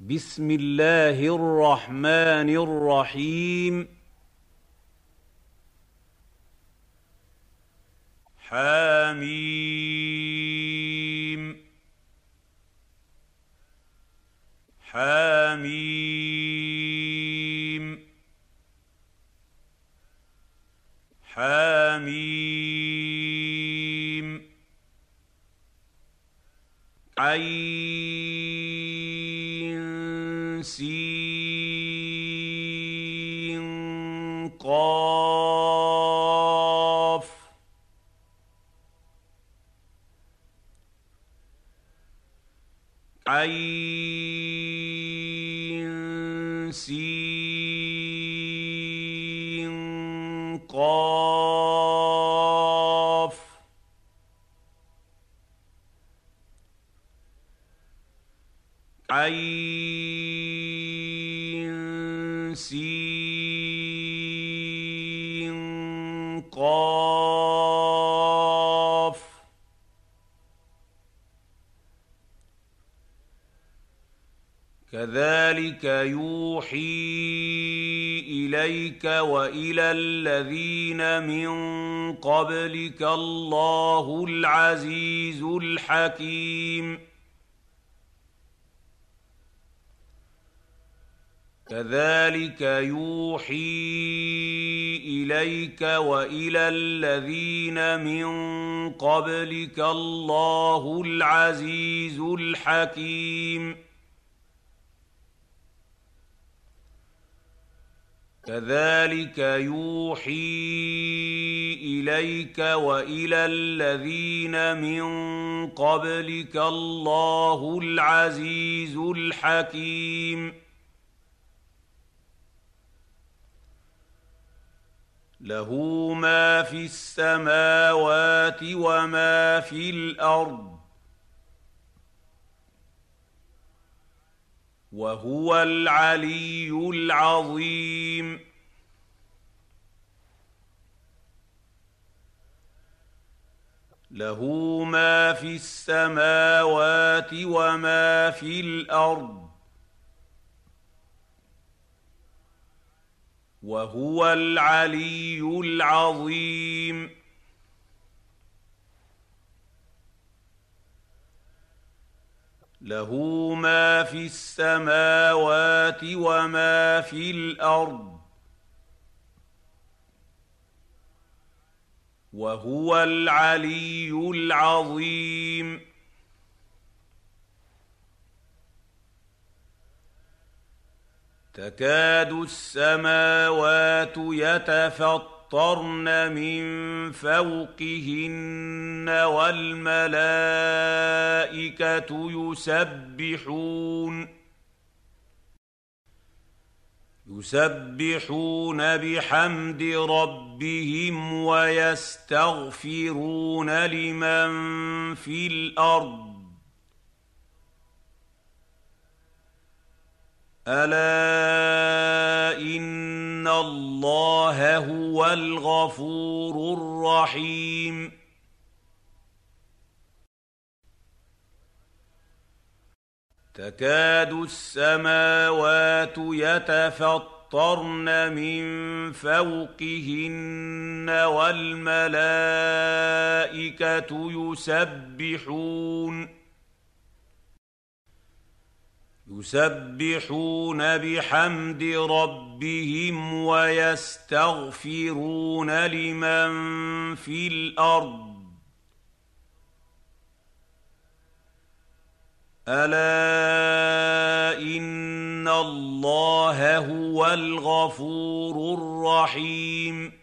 بسم الله الرحمن الرحيم حميم حميم حميم عين سين كذلك يوحي إليك وإلى الذين من قبلك الله العزيز الحكيم. كذلك يوحي إليك وإلى الذين من قبلك الله العزيز الحكيم. كذلك يوحي إليك وإلى الذين من قبلك الله العزيز الحكيم. له ما في السماوات وما في الأرض وهو العلي العظيم. له ما في السماوات وما في الأرض وهو العلي العظيم. له ما في السماوات وما في الأرض وهو العلي العظيم. تكاد السماوات يتفطرن من فوقهن والملائكه يسبحون يسبحون بحمد ربهم ويستغفرون لمن في الأرض ألا إن الله هو الغفور الرحيم. تكاد السماوات يتفطرن من فوقهن والملائكة يسبحون. يسبحون بحمد ربهم ويستغفرون لمن في الأرض. ألا إن الله هو الغفور الرحيم.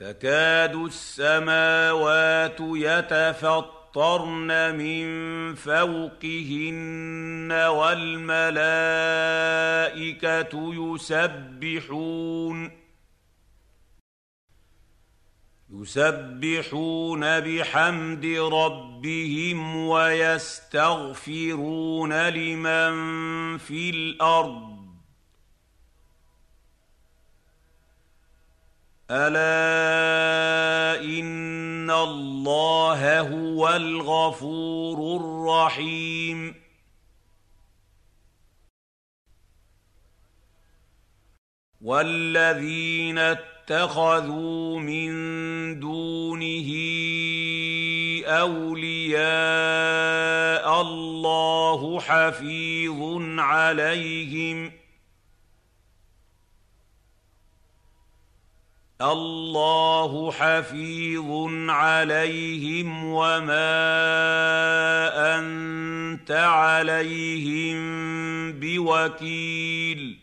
تكاد السماوات يتفطرن من فوقهن والملائكة يسبحون يسبحون بحمد ربهم ويستغفرون لمن في الأرض ألا إن الله هو الغفور الرحيم. والذين اتخذوا من دونه أولياء الله حفيظ عليهم الله حفيظ عليهم وما أنت عليهم بوكيل.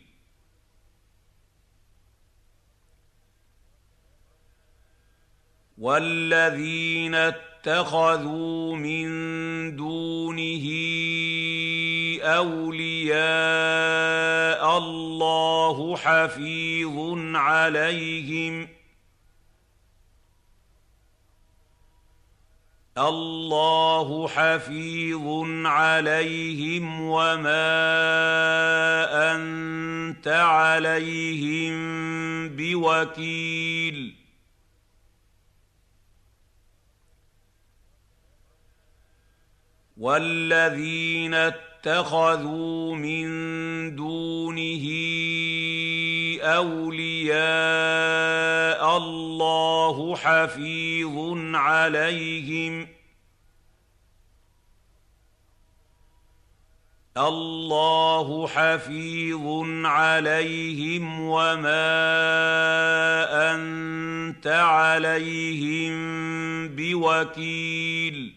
والذين اتخذوا من دونه أولياء الله حفيظ عليهم. الله حفيظ عليهم وما أنت عليهم بوكيل. والذين اتخذوا من دونه أولياء الله حفيظ عليهم. الله حفيظ عليهم وما أنت عليهم بوكيل.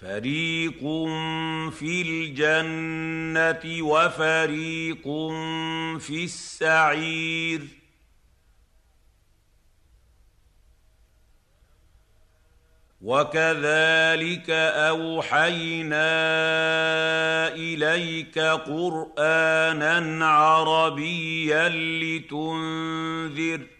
فريق في الجنه وفريق في السعير وكذلك اوحينا اليك قرانا عربيا لتنذر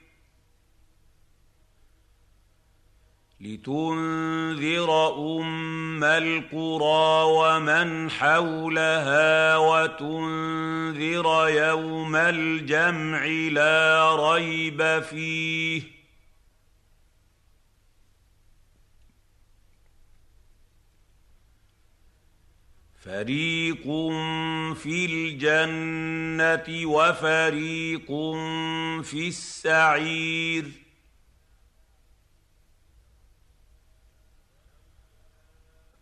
لتنذر أم القرى ومن حولها وتنذر يوم الجمع لا ريب فيه. فريق في الجنه وفريق في السعير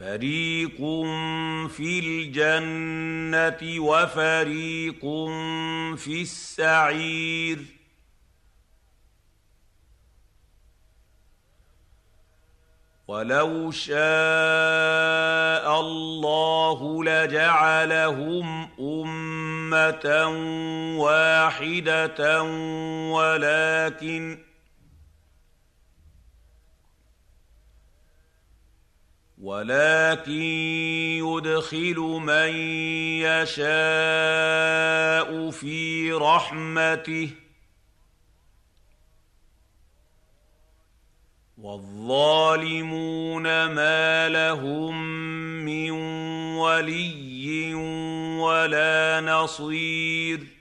فريق في الجنه وفريق في السعير ولو شاء الله لجعلهم امه واحدة ولكن ولكن يدخل من يشاء في رحمته. والظالمون ما لهم من ولي ولا نصير.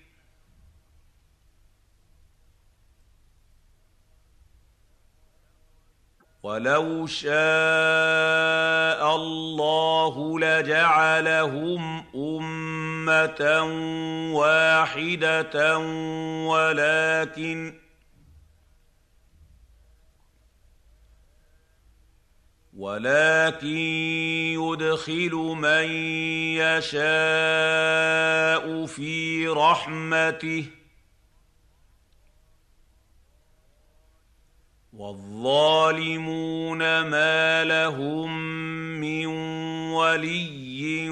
ولو شاء الله لجعلهم امه واحدة ولكن ولكن يدخل من يشاء في رحمته والظالمون ما لهم من ولي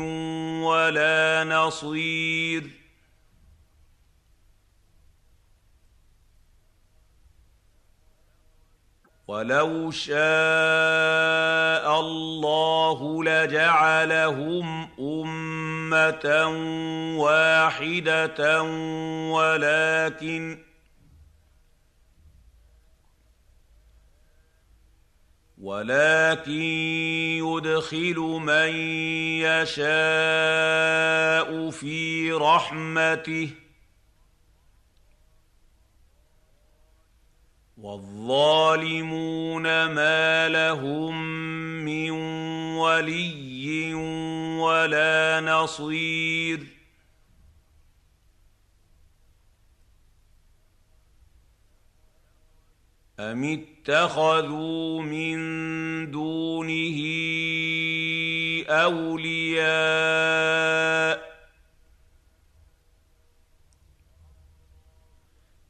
ولا نصير. ولو شاء الله لجعلهم أمة واحدة ولكن ولكن يدخل من يشاء في رحمته. والظالمون ما لهم من ولي ولا نصير. أم اتخذوا من دونه أولياء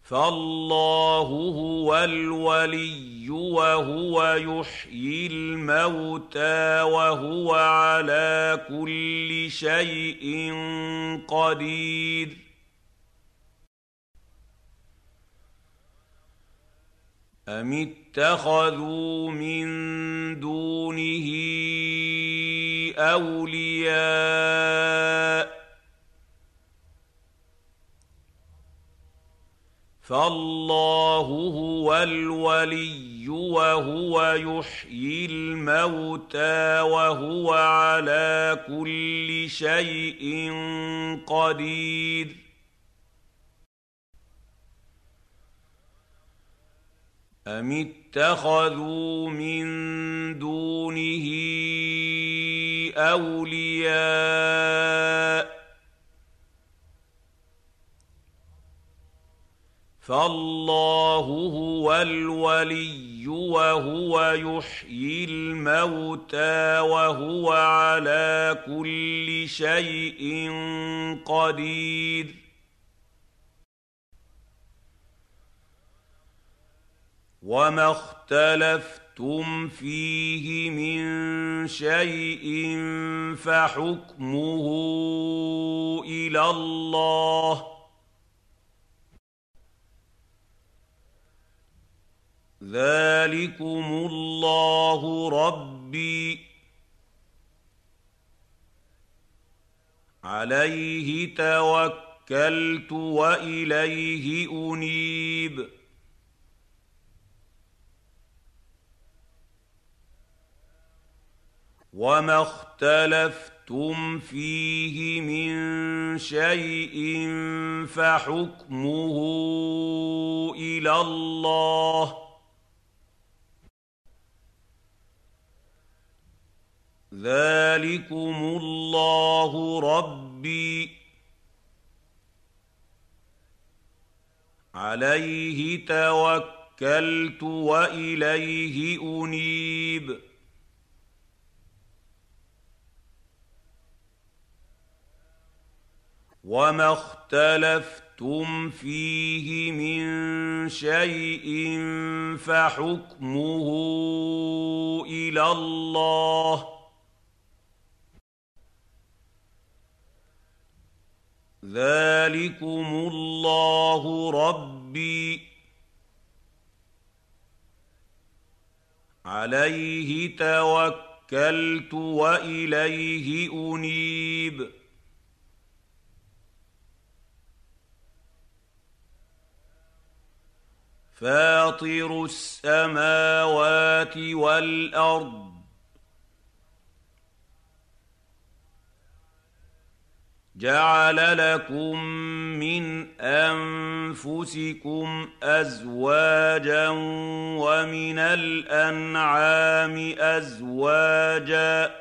فالله هو الولي وهو يحيي الموتى وهو على كل شيء قدير أم اتخذوا من دونه أولياء فالله هو الولي وهو يحيي الموتى وهو على كل شيء قدير أم اتخذوا من دونه أولياء فالله هو الولي وهو يحيي الموتى وهو على كل شيء قدير وما اختلفتم فيه من شيء فحكمه إلى الله ذلكم الله ربي عليه توكلت واليه انيب وما اختلفتم فيه من شيء فحكمه إلى الله ذلكم الله ربي عليه توكلت واليه انيب وما اختلفتم فيه من شيء فحكمه إلى الله ذلكم الله ربي عليه توكلت واليه انيب فاطر السماوات والأرض. جعل لكم من أنفسكم أزواجا ومن الأنعام أزواجا.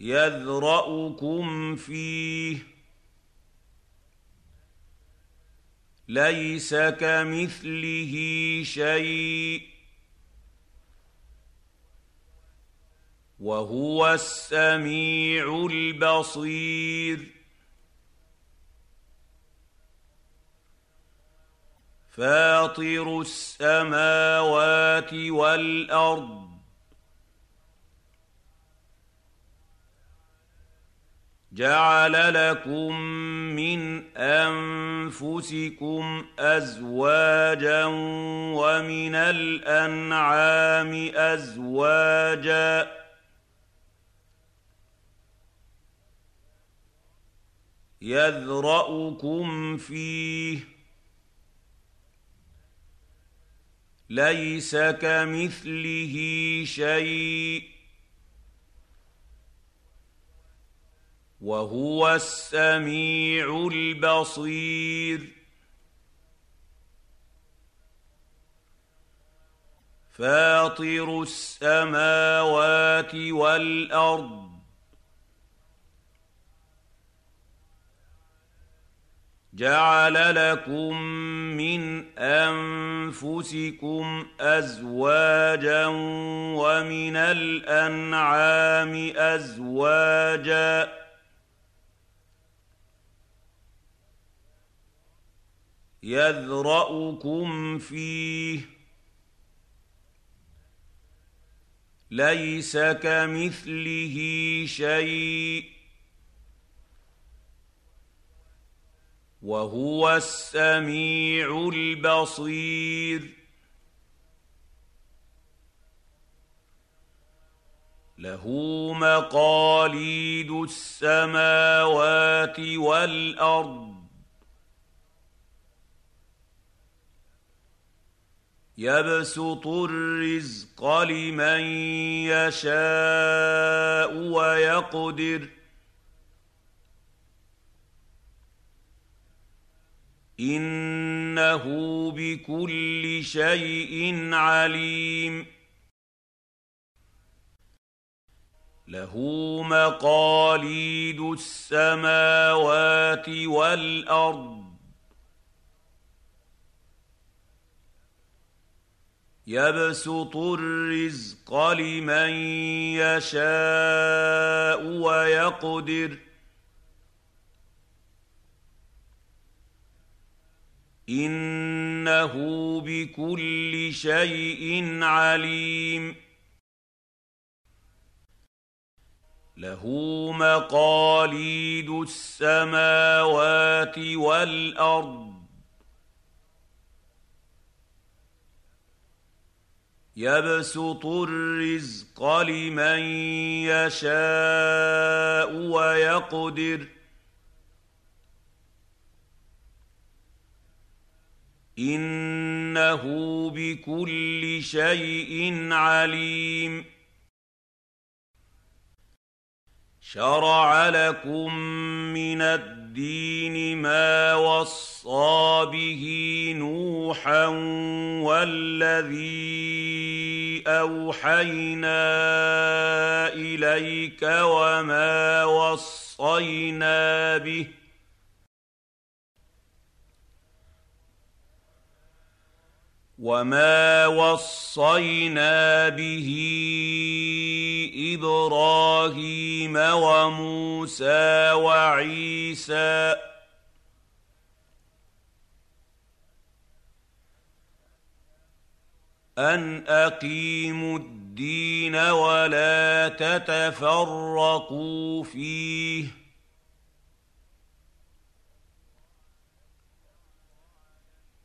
يذرأكم فيه ليس كمثله شيء. وهو السميع البصير. فاطر السماوات والأرض. جعل لكم من أنفسكم أزواجا ومن الأنعام أزواجا يذرأكم فيه ليس كمثله شيء وهو السميع البصير. فاطر السماوات والأرض. جعل لكم من أنفسكم أزواجا ومن الأنعام أزواجا. يذرأكم فيه. ليس كمثله شيء. وهو السميع البصير. له مقاليد السماوات والأرض. يبسط الرزق لمن يشاء ويقدر. إنه بكل شيء عليم. له مقاليد السماوات والأرض. يبسط الرزق لمن يشاء ويقدر. إنه بكل شيء عليم. له مقاليد السماوات والأرض. يبسط الرزق لمن يشاء ويقدر. إنه بكل شيء عليم. شرع لكم من الدين ما وصى به نوحا والذي أوحينا إليك وما وصينا به وما وصينا به إبراهيم وموسى وعيسى ان اقيموا الدين ولا تتفرقوا فيه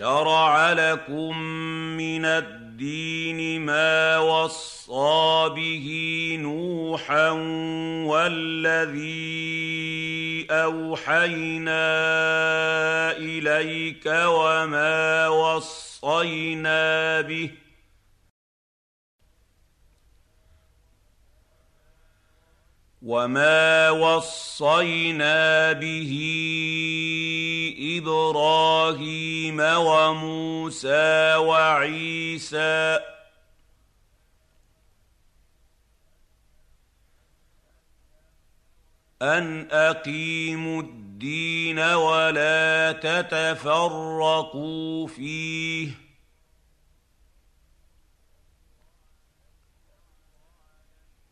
شرع لكم من الدين ما وصى به نوحا والذي أوحينا إليك وما وصينا به وما وصينا به إبراهيم وموسى وعيسى ان اقيموا الدين ولا تتفرقوا فيه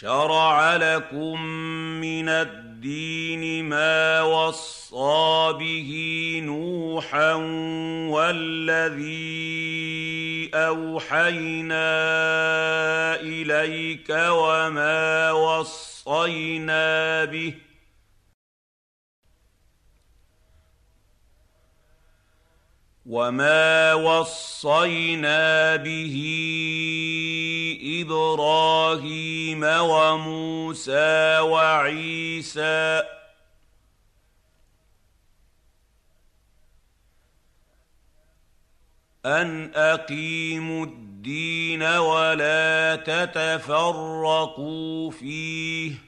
شرع لكم من الدين ما وصى به نوحا والذي أوحينا إليك وما وصينا به وما وصينا به إبراهيم وموسى وعيسى ان اقيموا الدين ولا تتفرقوا فيه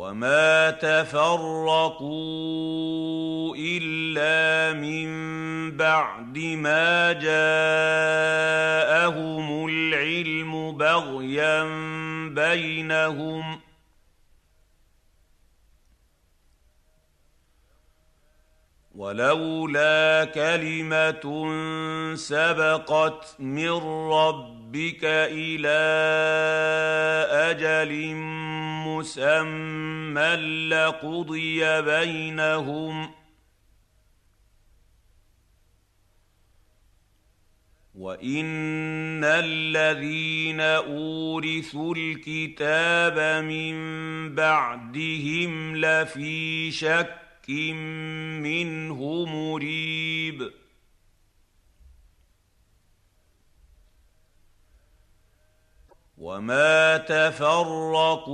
وما تفرقوا الا من بعد ما جاءهم العلم بغيا بينهم ولولا كلمه سبقت من ربك إلى أجل مسمى لقضي بينهم وان الذين اورثوا الكتاب من بعدهم لفي شك منه مريب وما تفرقوا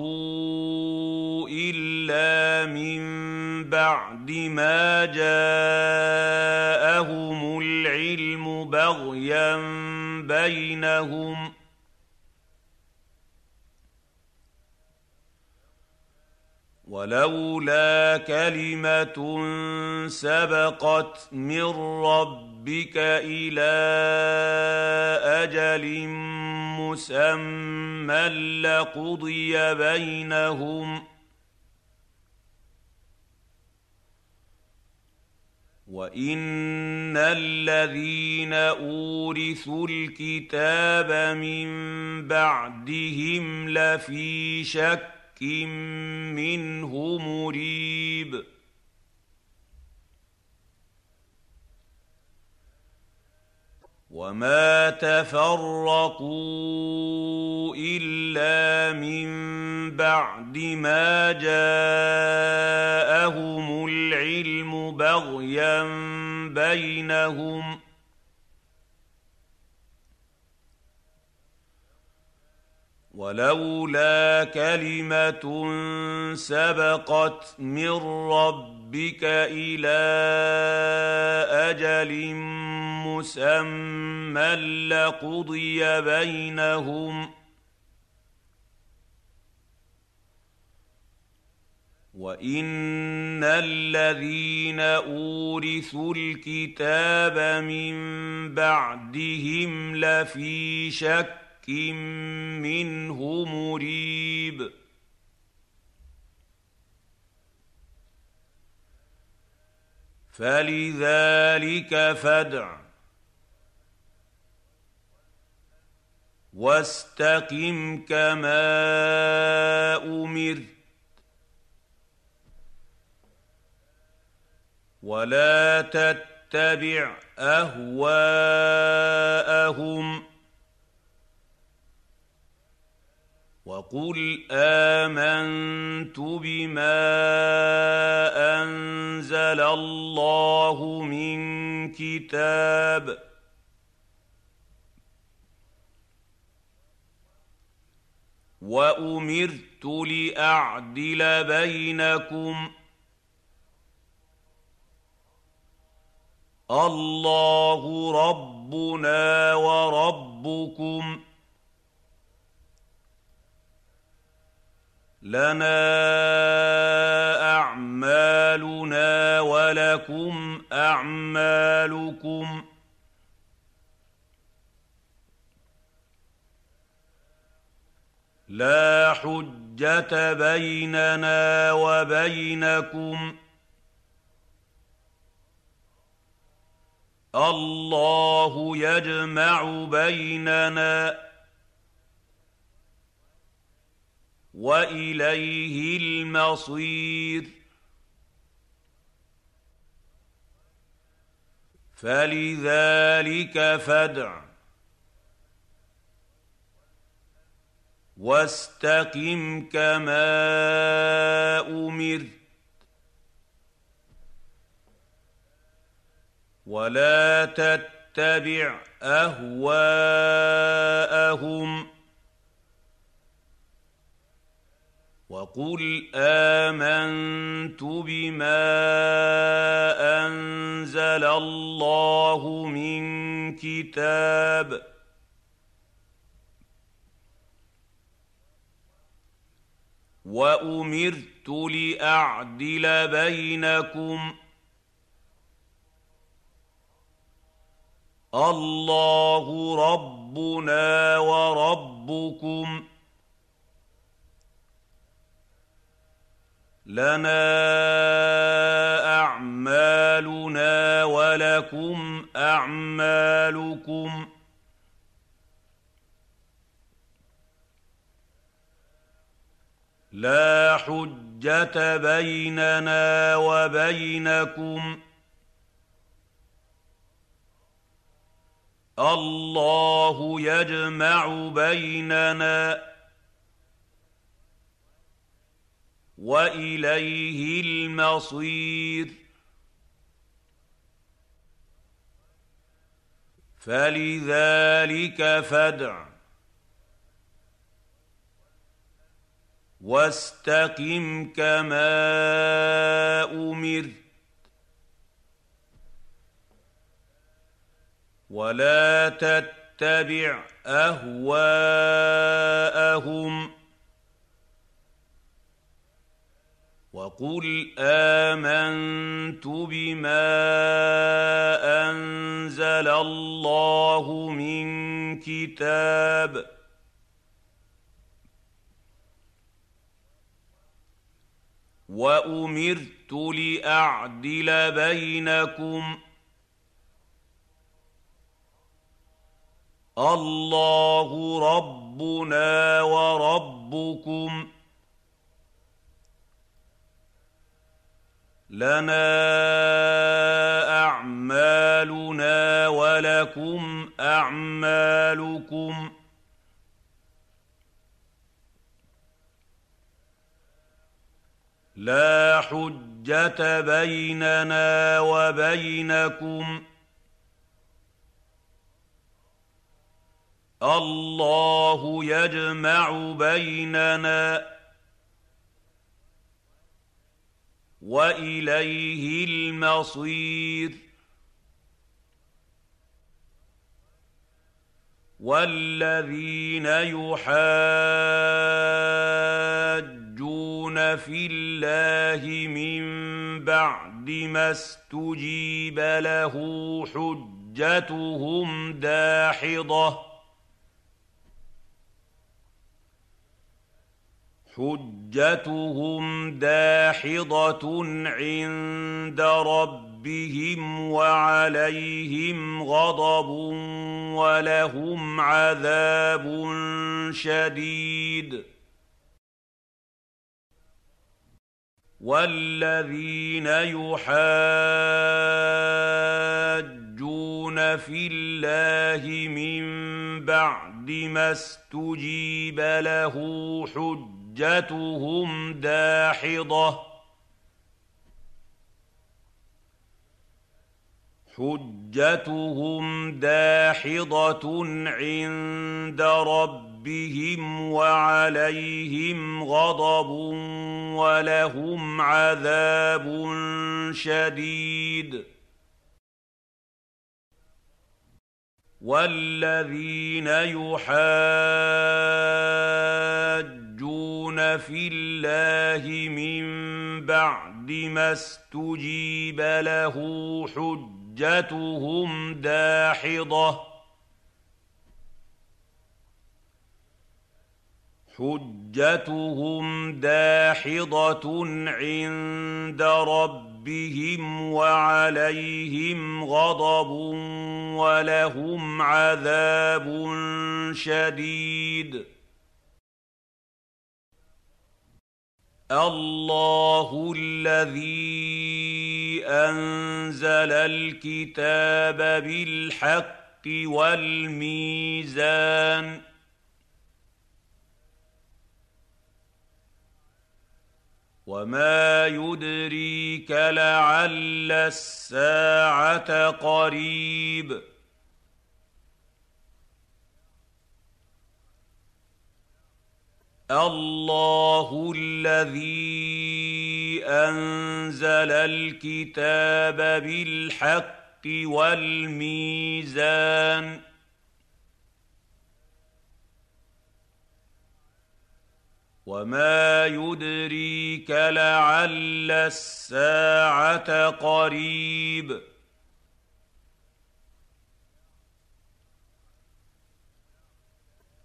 الا من بعد ما جاءهم العلم بغيا بينهم ولولا كلمه سبقت من ربك إلى أجل مسمى لقضي بينهم وان الذين اورثوا الكتاب من بعدهم لفي شك منه مريب وما تفرقوا الا من بعد ما جاءهم العلم بغيا بينهم ولولا كلمه سبقت من ربك إلى أجل مسمى لقضي بينهم وان الذين اورثوا الكتاب من بعدهم لفي شك منه مريب فلذلك فادع واستقم كما امرت ولا تتبع اهواءهم وقل آمنت بما أنزل الله من كتاب. وأمرت لأعدل بينكم. الله ربنا وربكم. لنا أعمالنا ولكم أعمالكم. لا حجة بيننا وبينكم. الله يجمع بيننا. وإليه المصير. فلذلك فادع واستقم كما أمرت. ولا تتبع أهواءهم. وقل آمنت بما أنزل الله من كتاب. وأمرت لأعدل بينكم. الله ربنا وربكم. لنا أعمالنا ولكم أعمالكم. لا حجة بيننا وبينكم. الله يجمع بيننا. وإليه المصير. فلذلك فادع واستقم كما أمرت ولا تتبع أهواءهم وقل آمنت بما أنزل الله من كتاب. وأمرت لأعدل بينكم. الله ربنا وربكم. لنا أعمالنا ولكم أعمالكم. لا حجة بيننا وبينكم. الله يجمع بيننا. وإليه المصير. والذين يحاجون في الله من بعد ما استجيب له حجتهم داحضه حجتهم داحضة عند ربهم وعليهم غضب ولهم عذاب شديد. والذين يحاجون في الله من بعد ما استجيب له حج حجتهم داحضة. حجتهم داحضة عند ربهم وعليهم غضب ولهم عذاب شديد. والذين يحاجون يُشْرِكُونَ فِي اللَّهِ مِن بَعْدِ مَا اسْتُجِيبَ لَهُ حُجَّتُهُمْ دَاحِضَةٌ حجتهم داحضة عند ربهم وعليهم غضب ولهم عذاب شديد الله الذي أنزل الكتاب بالحق والميزان وما يدريك لعل الساعة قريب الله الذي أنزل الكتاب بالحق والميزان وما يدريك لعل الساعة قريب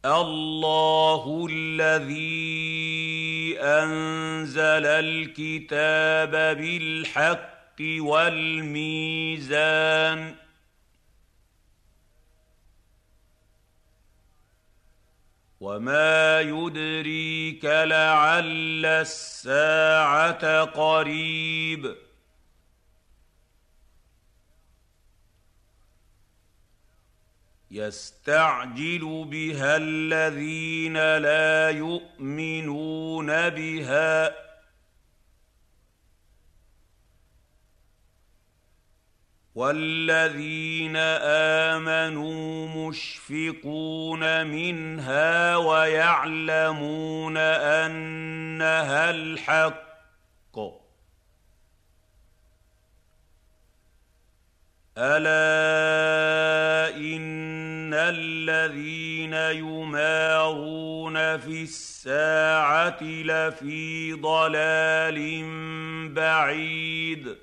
الله الذي أنزل الكتاب بالحق والميزان وما يدريك لعل الساعة قريب يستعجل بها الذين لا يؤمنون بها. والذين امنوا مشفقون منها ويعلمون انها الحق الا ان الذين يمارون في الساعة لفي ضلال بعيد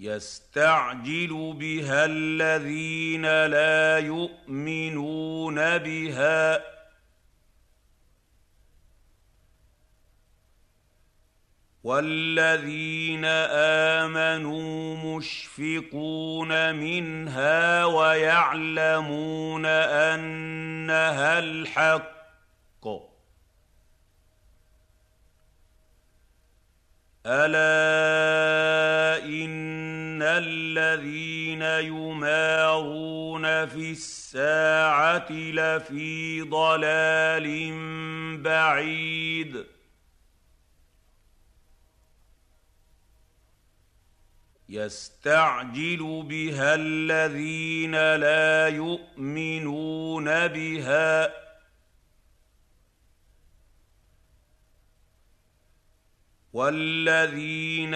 يستعجل بها الذين لا يؤمنون بها والذين امنوا مشفقون منها ويعلمون انها الحق الا ان الذين يمارون في الساعة لفي ضلال بعيد يستعجل بها الذين لا يؤمنون بها. والذين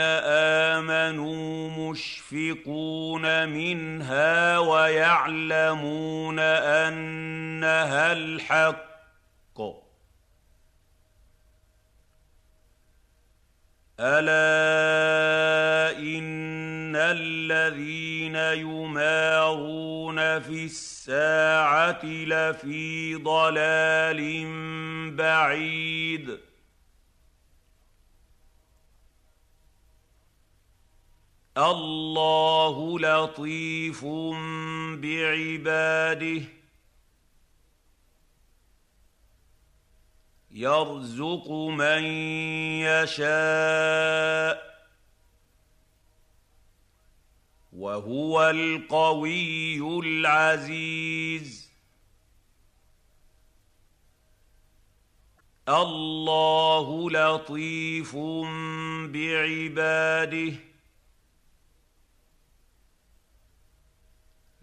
آمنوا مشفقون منها ويعلمون أنها الحق. الا ان الذين يمارون في الساعة لفي ضلال بعيد الله لطيف بعباده يرزق من يشاء وهو القوي العزيز. الله لطيف بعباده.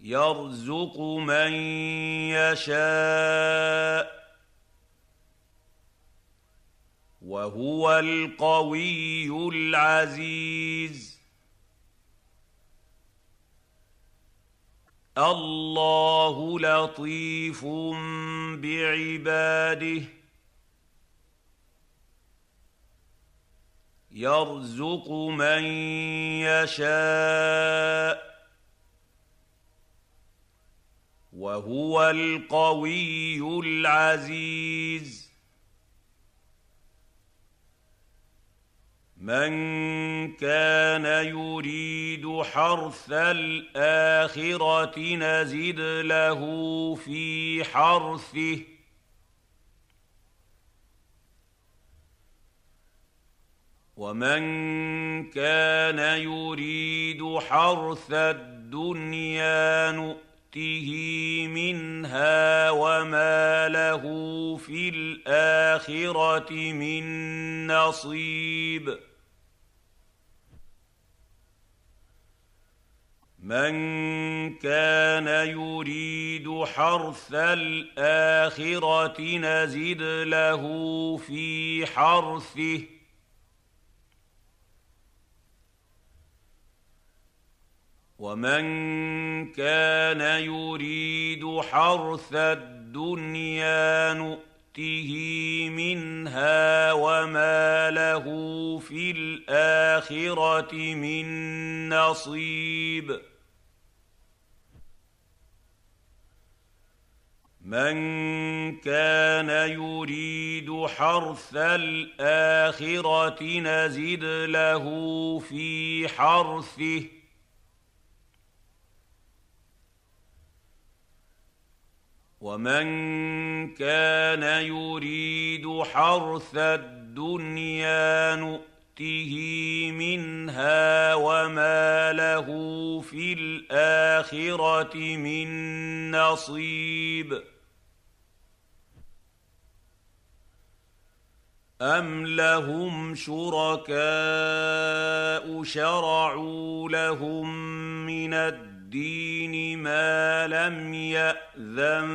يرزق من يشاء وهو القوي العزيز. الله لطيف بعباده يرزق من يشاء وهو القوي العزيز. من كان يريد حرث الاخره نزد له في حرثه ومن كان يريد حرث الدنيا نؤته منها وما له في الاخره من نصيب من كان يريد حرث الاخره نزد له في حرثه. ومن كان يريد حرث الدنيا نؤته منها وما له في الاخره من نصيب. من كان يريد حرث الآخرة نزد له في حرثه. ومن كان يريد حرث الدنيا نؤته منها وما له في الآخرة من نصيب. ام لهم شركاء شرعوا لهم من الدين ما لم ياذن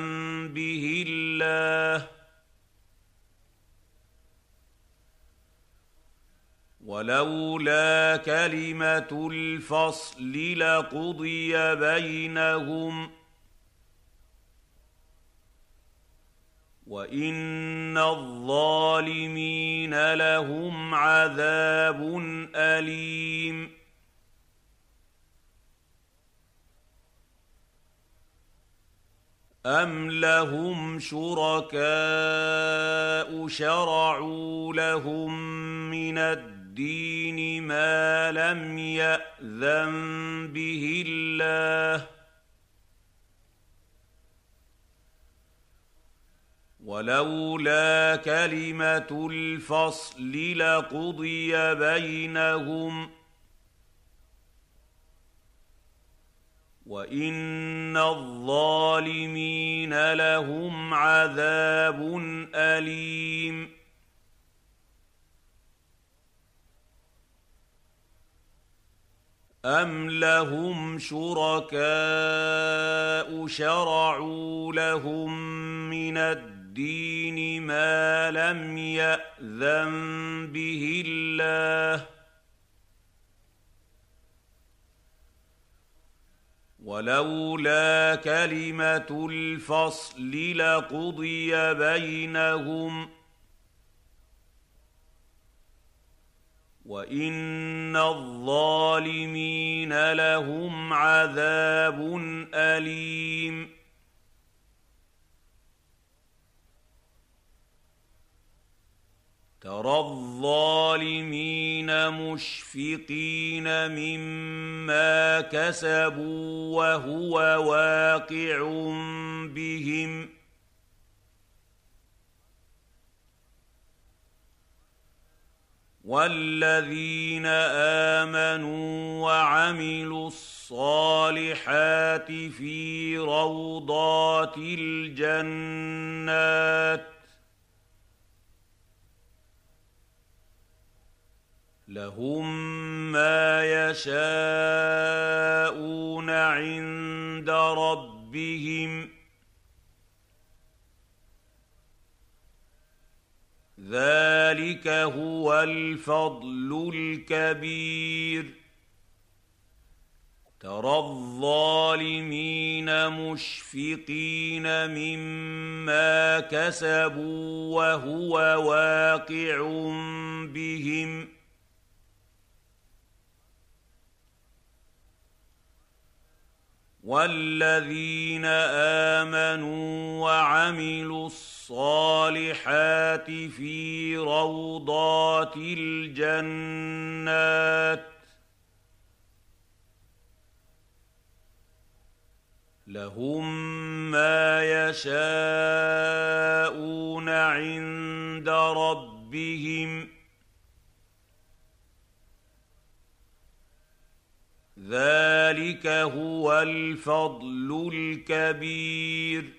به الله ولولا كلمه الفصل لقضي بينهم وان الظالمين لهم عذاب اليم أم لهم شركاء شرعوا لهم من الدين ما لم يأذن به الله ولولا كلمة الفصل لقضي بينهم ۖ. وإن الظالمين لهم عذاب أليم. أَمْ لَهُمْ شُرَكَاءُ شَرَعُوا لَهُم مِّنَ الدِّينِ مَا لَمْ يَأْذَن بِهِ اللَّهُ ۚ. وَلَوْلَا كَلِمَةُ الْفَصْلِ لَقُضِيَ بَيْنَهُمْ ۗ. وإن الظالمين لهم عذاب أليم. ترى الظالمين مشفقين مما كسبوا وهو واقع بهم. والذين امنوا وعملوا الصالحات في روضات الجنات لهم ما يشاءون عند ربهم. ذلك هو الفضل الكبير. ترى الظالمين مشفقين مما كسبوا وهو واقع بهم. والذين امنوا وعملوا الصالحات في روضات الجنات لهم ما يشاءون عند ربهم ذلك هو الفضل الكبير.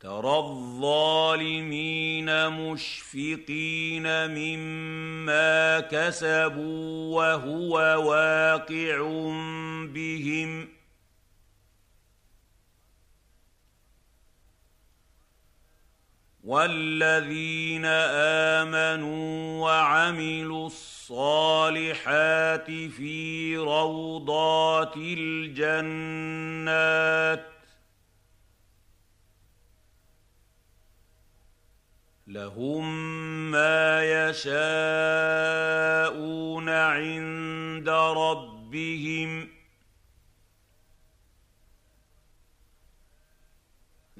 ترى الظالمين مشفقين مما كسبوا وهو واقع بهم. والذين امنوا وعملوا الصالحات في روضات الجنات لهم ما يشاءون عند ربهم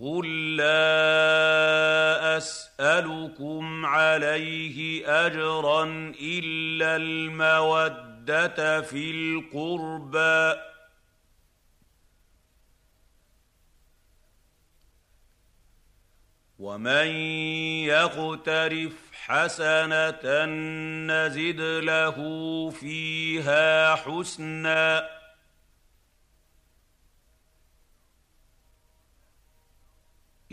قل لا اسالكم عليه اجرا الا الموده في القربى ومن يقترف حسنه نزد له فيها حسنا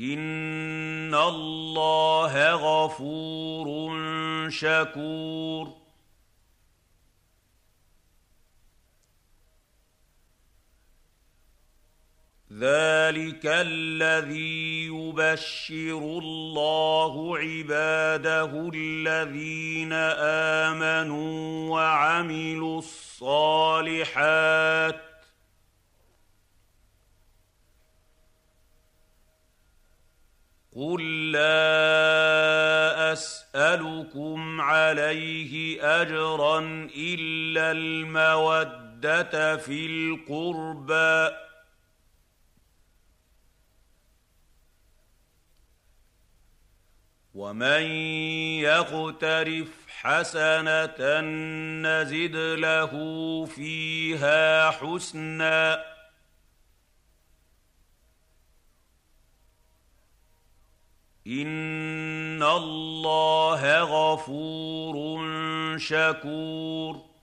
ان الله غفور شكور. ذلك الذي يبشر الله عباده الذين امنوا وعملوا الصالحات قل لا اسالكم عليه اجرا الا الموده في القربى ومن يقترف حسنه نزد له فيها حسنا ان الله غفور شكور.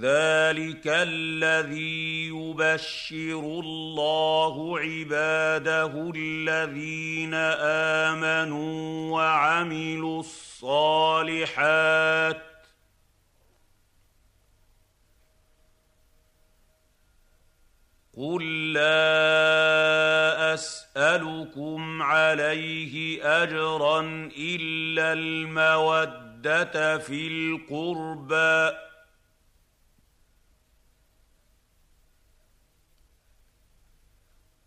ذلك الذي يبشر الله عباده الذين امنوا وعملوا الصالحات قل لا اسالكم عليه اجرا الا الموده في القربى.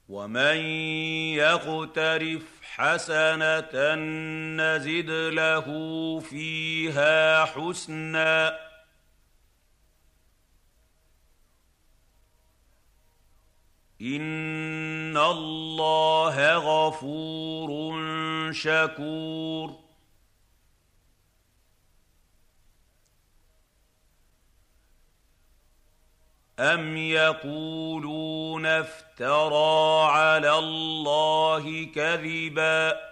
ومن يقترف حسنه نزد له فيها حسنا ان الله غفور شكور. أم يقولون افترى على الله كذبا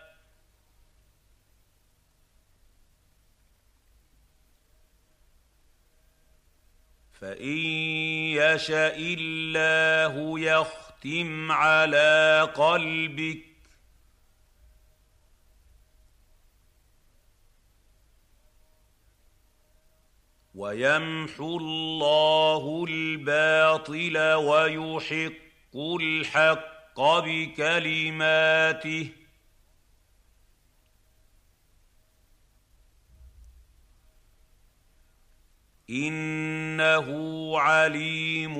فإن يشأ الله يختم على قلبك ويمحو الله الباطل ويحق الحق بكلماته إنه عليم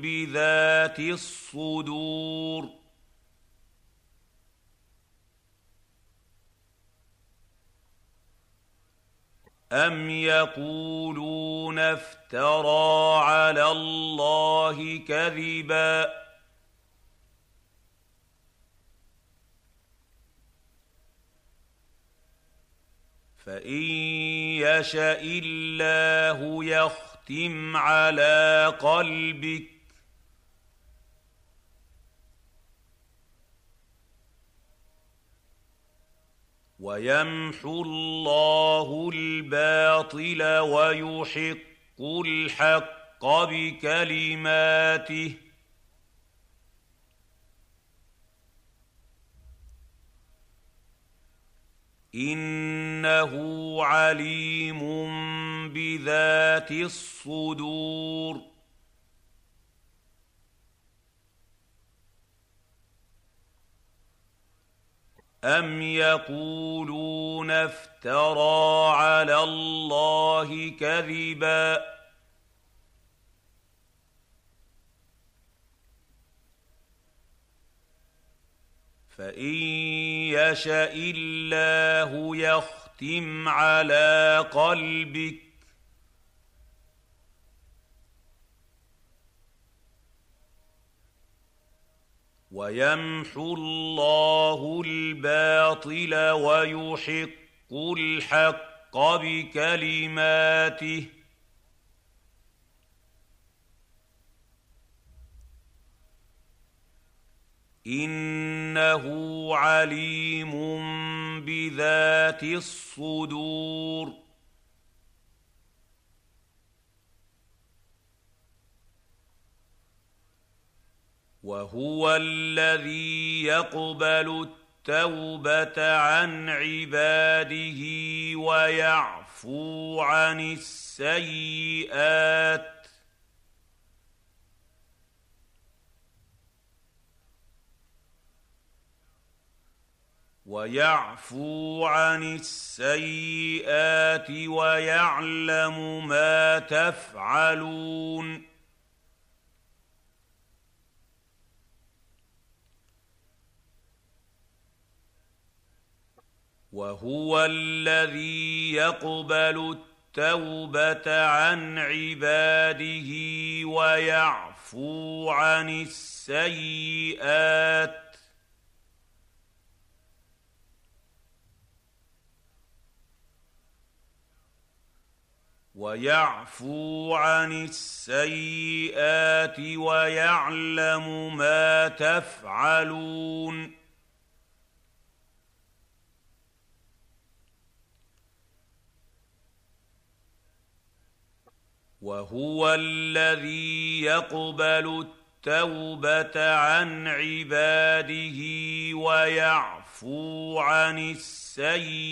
بذات الصدور. أم يقولون افترى على الله كذبا فإن يشأ الله يختم على قلبك ويمحو الله الباطل ويحق الحق بكلماته إنه عليم بذات الصدور. أم يقولون افترى على الله كذبا فإن يشأ الله يختم على قلبك ويمحو الله الباطل ويحق الحق بكلماته إنه عليم بذات الصدور. وهو الذي يقبل التوبة عن عباده ويعفو عن السيئات. ويعفو عن السيئات ويعلم ما تفعلون. وهو الذي يقبل التوبة عن عباده ويعفو عن السيئات ويعفو عن السيئات ويعلم ما تفعلون. وهو الذي يقبل التوبة عن عباده ويعفو عن السيئات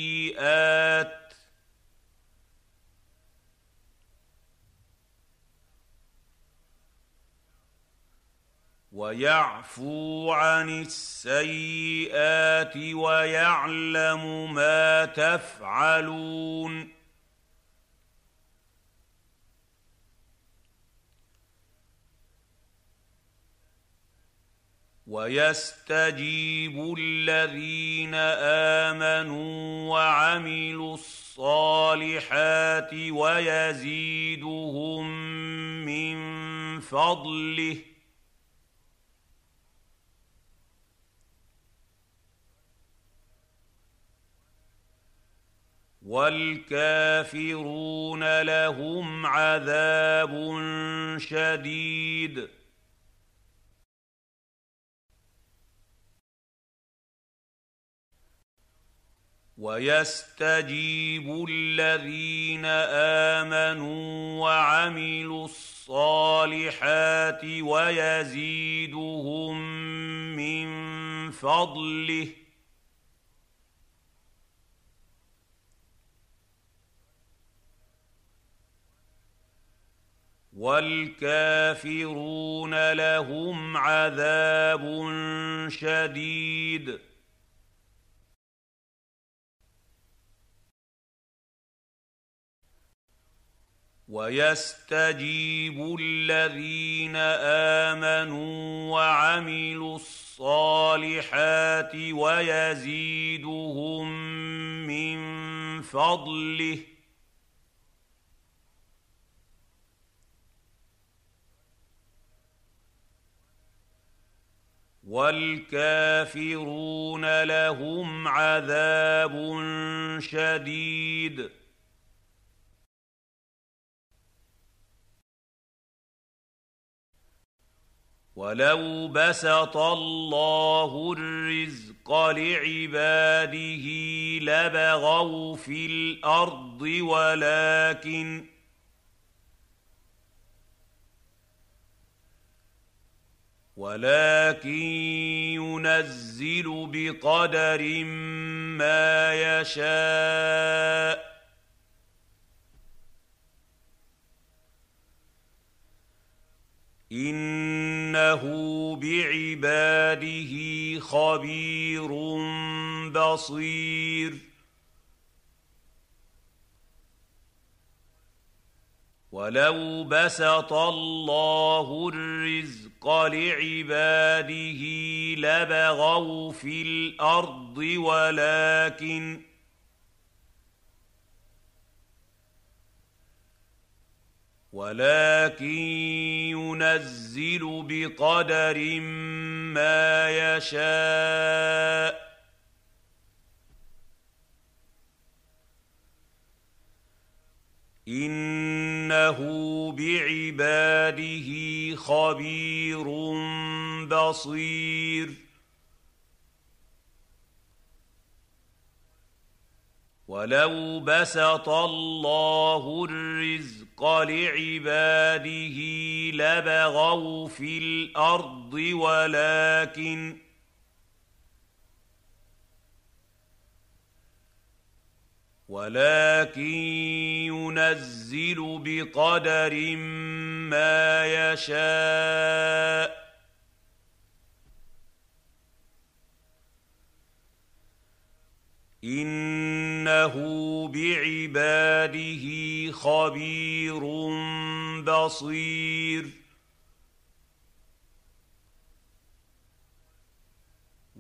ويعفو عن السيئات ويعلم ما تفعلون. ويستجيب الذين آمنوا وعملوا الصالحات ويزيدهم من فضله. والكافرون لهم عذاب شديد. ويستجيب الذين آمنوا وعملوا الصالحات ويزيدهم من فضله. والكافرون لهم عذاب شديد. ويستجيب الذين آمنوا وعملوا الصالحات ويزيدهم من فضله. والكافرون لهم عذاب شديد. ولو بسط الله الرزق لعباده لبغوا في الأرض ولكن ولكن ينزل بقدر ما يشاء. إنه بعباده خبير بصير. ولو بسط الله الرزق لعباده لبغوا في الأرض ولكن ولكن ينزل بقدر ما يشاء إنه بعباده خبير بصير. ولو بسط الله الرزق لعباده لبغوا في الأرض ولكن ولكن ينزل بقدر ما يشاء. إنه بعباده خبير بصير.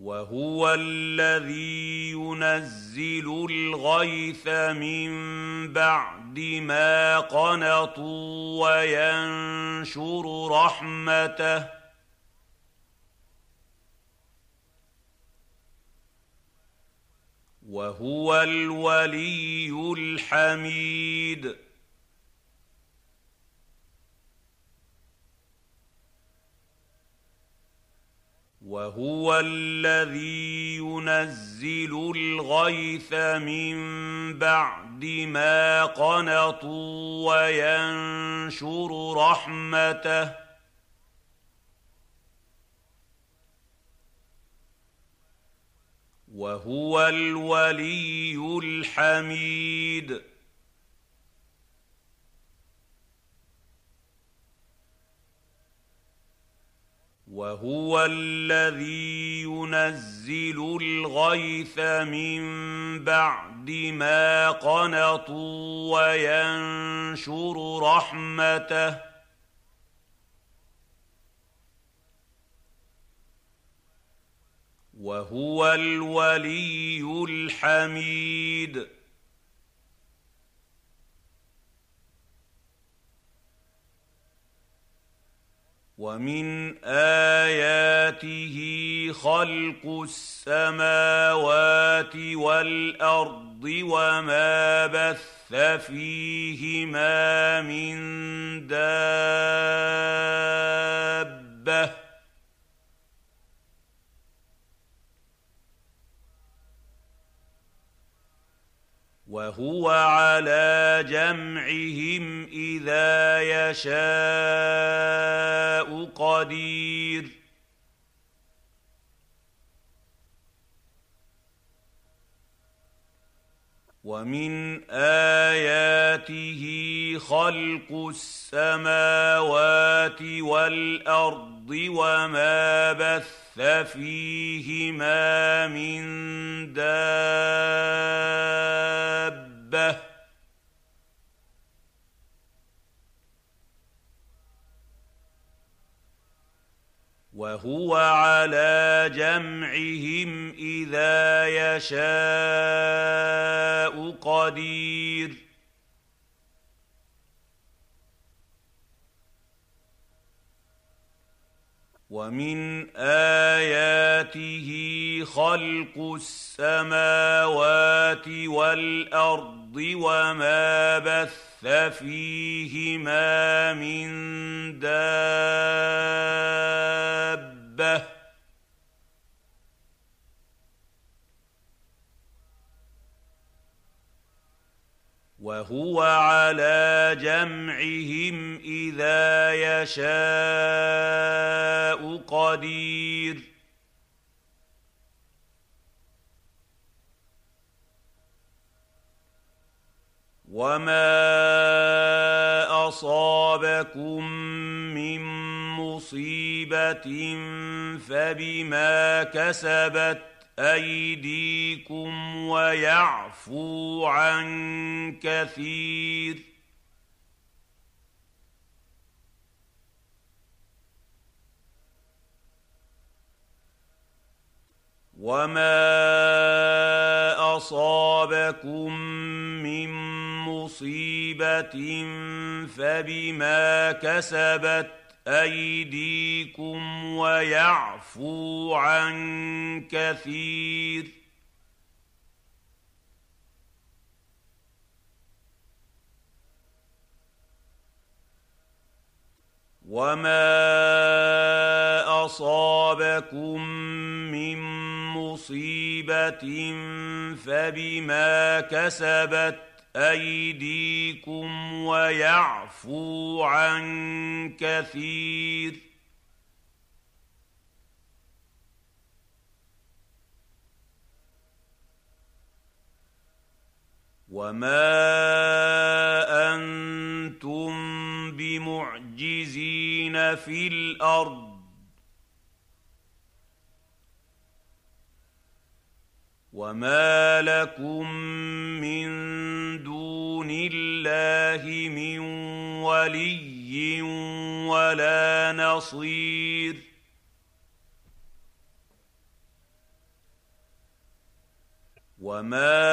وهو الذي ينزل الغيث من بعد ما قنطوا وينشر رحمته. وهو الولي الحميد. وهو الذي ينزل الغيث من بعد ما قنطوا وينشر رحمته. وهو الولي الحميد. وهو الذي ينزل الغيث من بعد ما قنطوا وينشر رحمته. وهو الولي الحميد. ومن آياته خلق السماوات والأرض وما بث فيهما من دابة وهو على جمعهم إذا يشاء قدير. ومن آياته خلق السماوات والأرض وما بث فيهما من دابة. وهو على جمعهم إذا يشاء قدير. ومن آياته خلق السماوات والأرض وما بث فيهما من دابة. وهو على جمعهم إذا يشاء قدير. وما اصابكم من مصيبه فبما كسبت ايديكم ويعفو عن كثير وما اصابكم من مصيبه فبما كسبت ايديكم ويعفو عن كثير وما اصابكم من مصيبه فبما كسبت أيديكم ويعفو عن كثير. وما أنتم بمعجزين في الأرض وما لكم من دون الله من ولي ولا نصير وما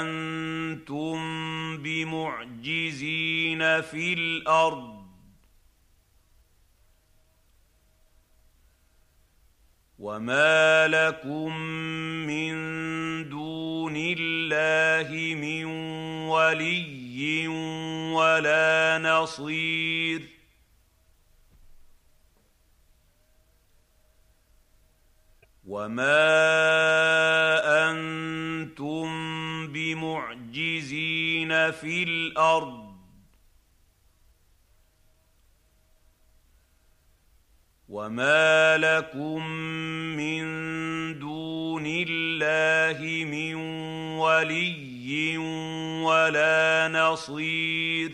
أنتم بمعجزين في الأرض وما لكم من دون الله من ولي ولا نصير وما أنتم بمعجزين في الأرض وما لكم من دون الله من ولي ولا نصير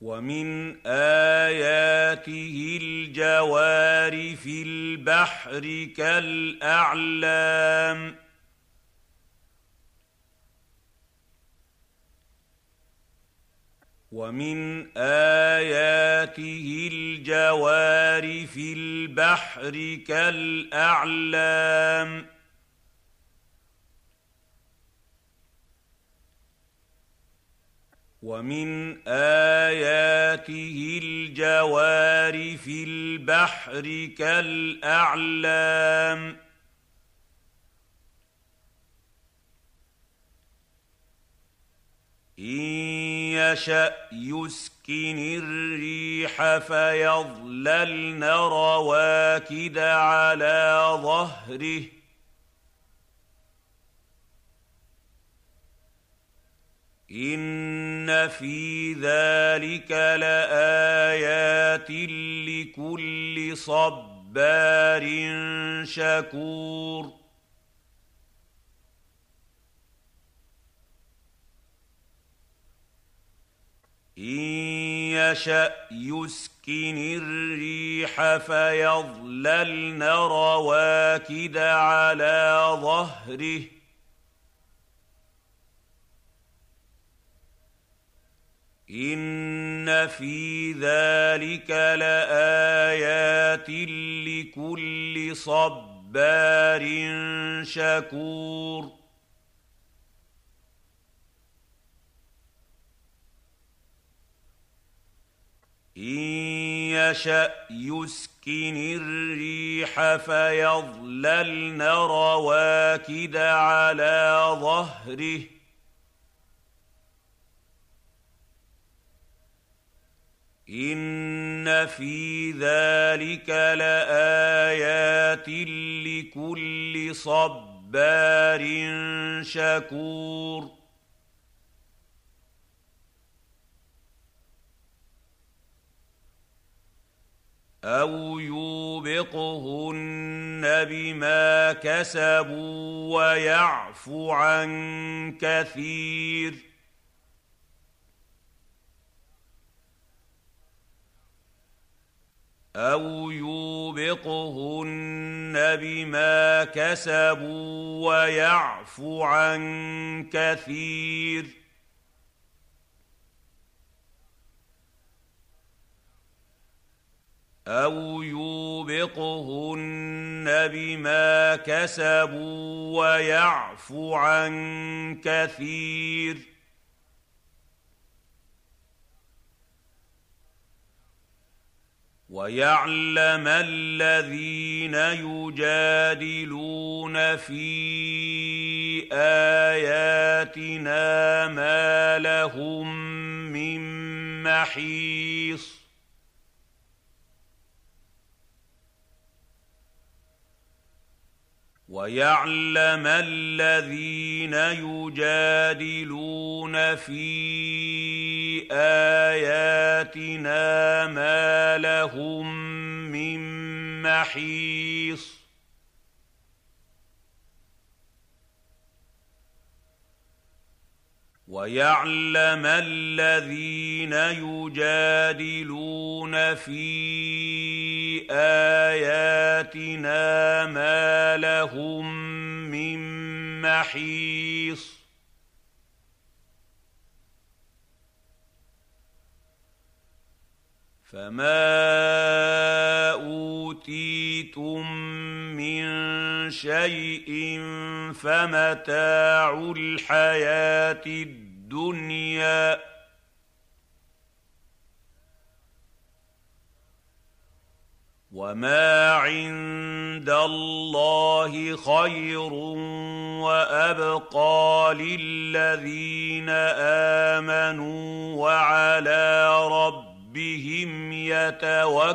ومن اياته الجوار في البحر كالاعلام ومن آياته الجوار في البحر كالأعلام. ومن آياته الجوار في البحر كالأعلام. إن يشأ يسكن الريح فيظللن رواكد على ظهره. إن في ذلك لآيات لكل صبار شكور. إن يشأ يسكن الريح فيظللن رواكد على ظهره. إن في ذلك لآيات لكل صبار شكور. إن يشأ يسكن الريح فيظللن رواكد على ظهره. إن في ذلك لآيات لكل صبار شكور. أو يوبقهن بما كسبوا ويعفو عن كثير أو يوبقهن بما كسبوا ويعفو عن كثير أو يوبقهن بما كسبوا ويعفو عن كثير ويعلم الذين يجادلون في اياتنا ما لهم من محيص ويعلم الذين يجادلون في آياتنا ما لهم من محيص ويعلم الذين يجادلون في آياتنا ما لهم من محيص. فما اوتي اوتيتم من شيء فمتاع الحياة الدنيا. وما عند الله خير وأبقى للذين آمنوا وعلى ربهم يتوكلون.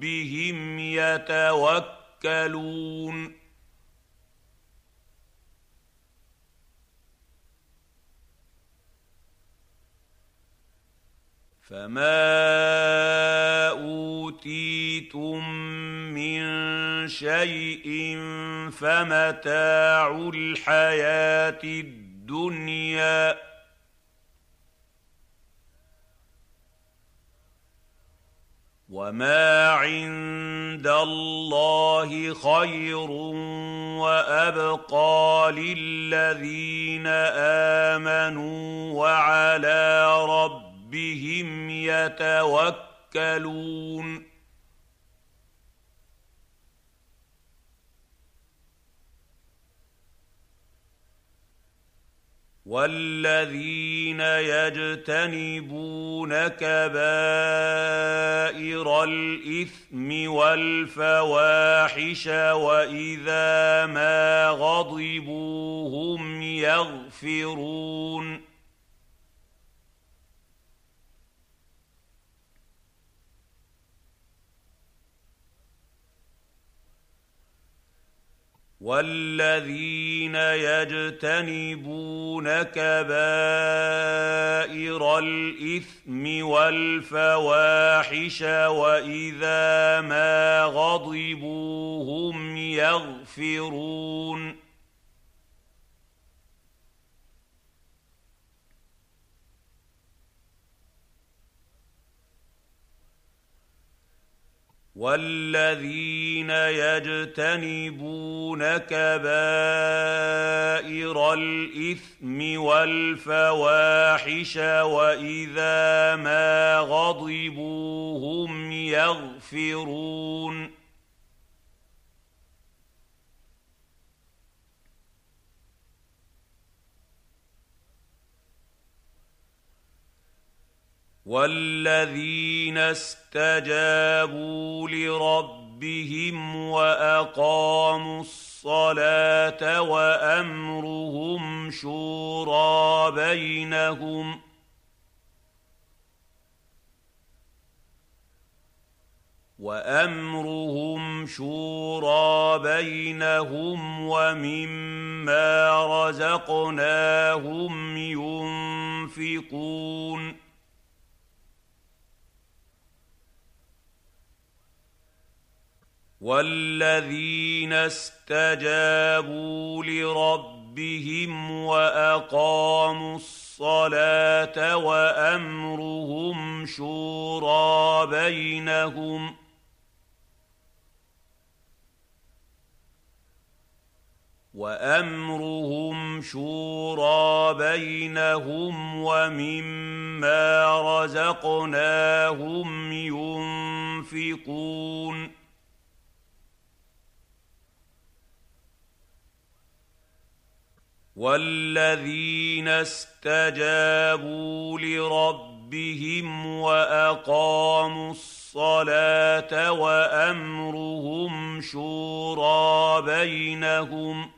ربهم يتوكلون فما اوتيتم من شيء فمتاع الحياة الدنيا وما عند الله خير وابقى للذين امنوا وعلى ربهم يتوكلون والذين يجتنبون كبائر الاثم والفواحش واذا ما غضبوا هم يغفرون والذين يجتنبون كبائر الاثم والفواحش واذا ما غضبوا هم يغفرون والذين يجتنبون كبائر الاثم والفواحش واذا ما غضبوا هم يغفرون والذين استجابوا لربهم واقاموا الصلاه وامرهم شورى بينهم وامرهم شورى بينهم ومما رزقناهم ينفقون والذين استجابوا لربهم واقاموا الصلاه وامرهم شورى بينهم وامرهم شورى بينهم ومما رزقناهم ينفقون والذين استجابوا لربهم واقاموا الصلاه وامرهم شورى بينهم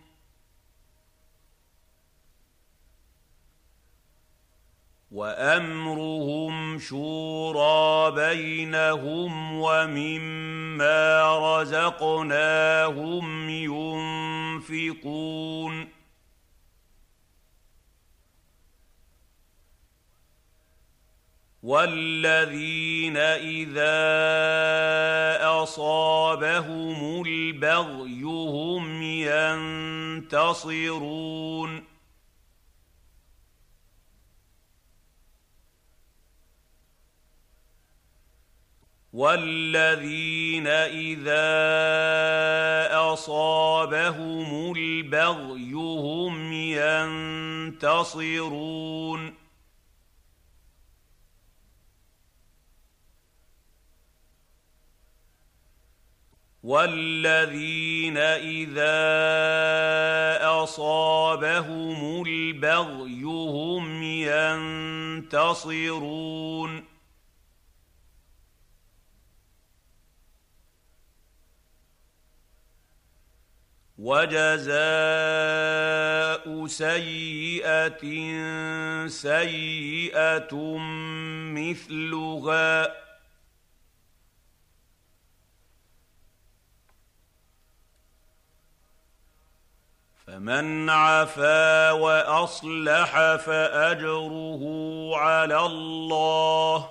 وامرهم شورى بينهم ومما رزقناهم ينفقون والذين اذا اصابهم البغي هم ينتصرون والذين اذا اصابهم البغي هم ينتصرون والذين اذا اصابهم البغي هم ينتصرون وجزاء سيئه سيئه مثلها فمن عفا وأصلح فأجره على الله.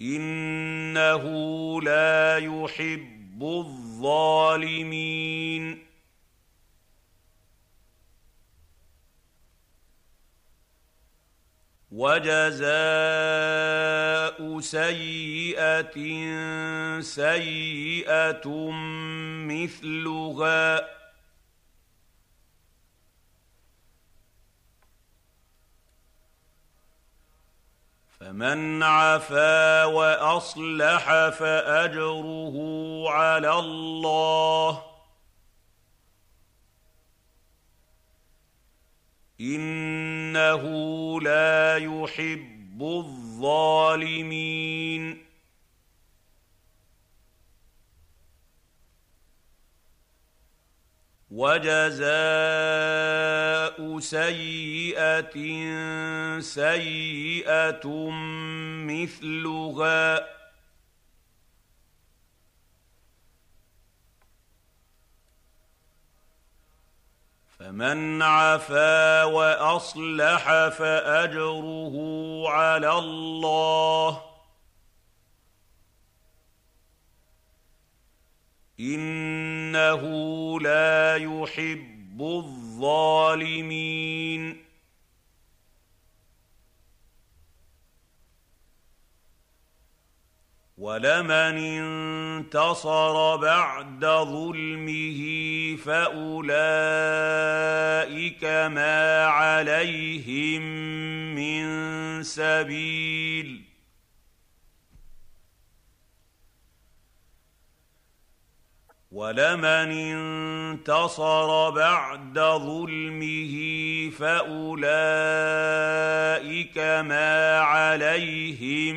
إنه لا يحب الظالمين. وجزاء سيئه سيئه مثلها فمن عفا واصلح فاجره على الله إنه لا يحب الظالمين. وجزاء سيئة سيئة مثلها فمن عفا واصلح فاجره على الله انه لا يحب الظالمين ولمن انتصر بعد ظلمه فأولئك ما عليهم من سبيل ولمن انتصر بعد ظلمه فأولئك ما عليهم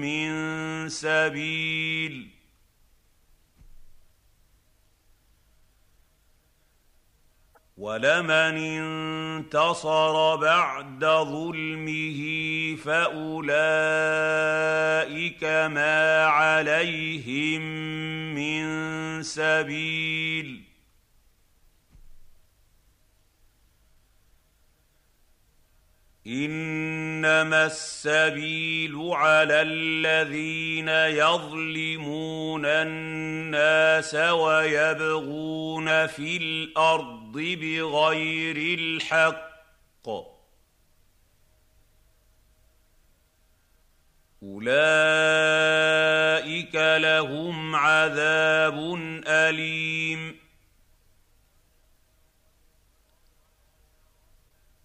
من سبيل ولمن انتصر بعد ظلمه فأولئك ما عليهم من سبيل إنما السبيل على الذين يظلمون الناس ويبغون في الأرض بغير الحق. أولئك لهم عذاب أليم.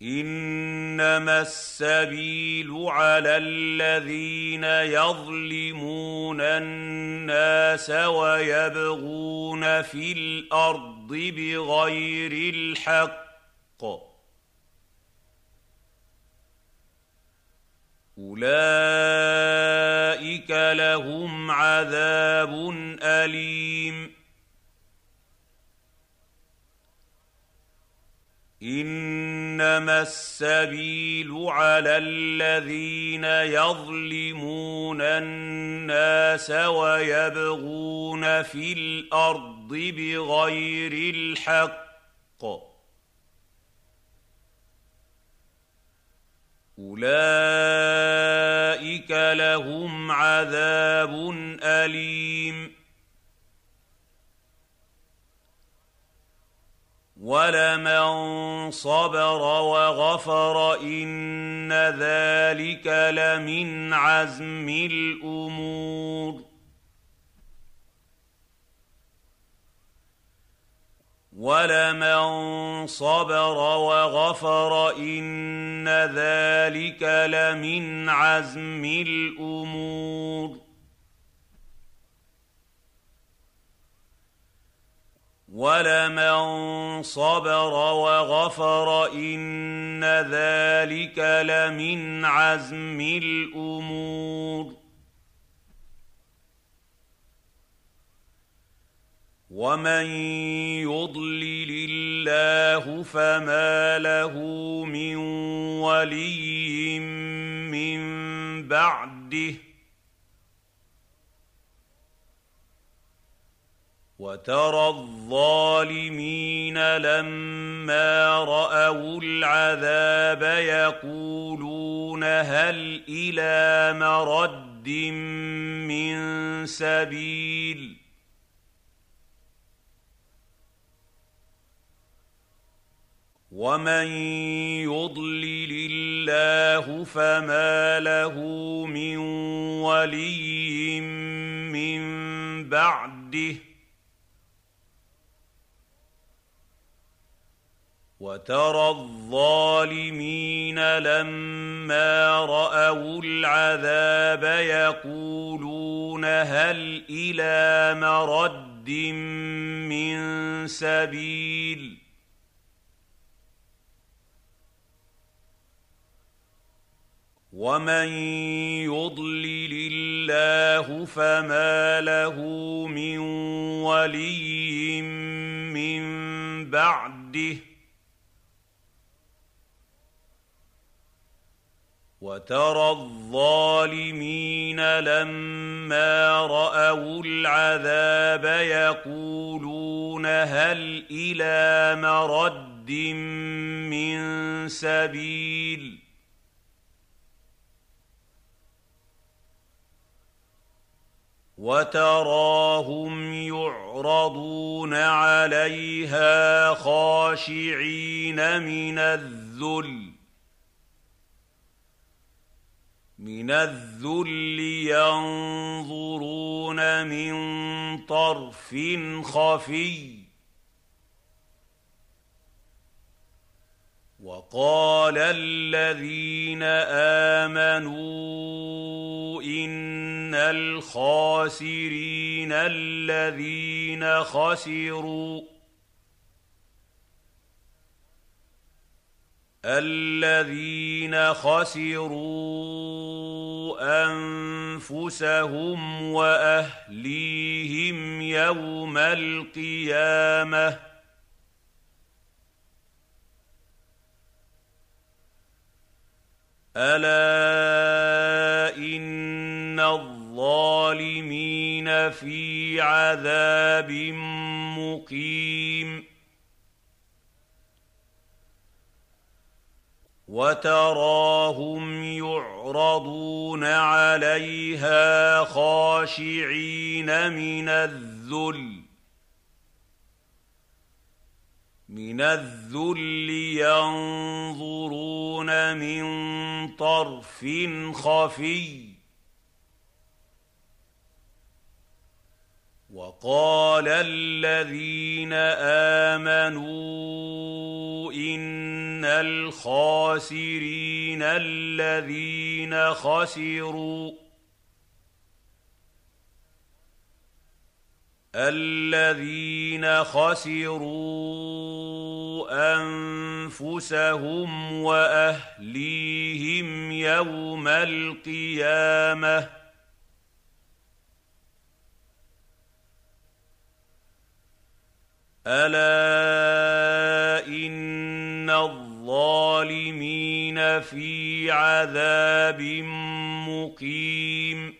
إنما السبيل على الذين يظلمون الناس ويبغون في الأرض بغير الحق. أولئك لهم عذاب أليم. انما السبيل على الذين يظلمون الناس ويبغون في الأرض بغير الحق اولئك لهم عذاب اليم ولمن صبر وغفر ان ذلك لمن عزم الأمور ولمن صبر وغفر ان ذلك لمن عزم الأمور ولمن صبر وغفر ان ذلك لمن عزم الأمور ومن يضلل الله فما له من ولي من بعده وترى الظالمين لما رأوا العذاب يقولون هل إلى مرد من سبيل؟ ومن يضلل الله فما له من ولي من بعده وترى الظالمين لما رأوا العذاب يقولون هل إلى مرد من سبيل؟ ومن يضلل الله فما له من ولي من بعده وترى الظالمين لما رأوا العذاب يقولون هل إلى مرد من سبيل؟ وتراهم يعرضون عليها خاشعين من الذل من الذل ينظرون من طرف خفي. وقال الذين آمنوا إن الخاسرين الذين خسروا الذين خسروا أنفسهم وأهليهم يوم القيامة ألا إن الظالمين في عذاب مقيم وتراهم يعرضون عليها خاشعين من الذل من الذل ينظرون من طرف خفي. وقال الذين آمنوا إن الخاسرين الذين خسروا الذين خسروا أنفسهم وأهليهم يوم القيامة الا ان الظالمين في عذاب مقيم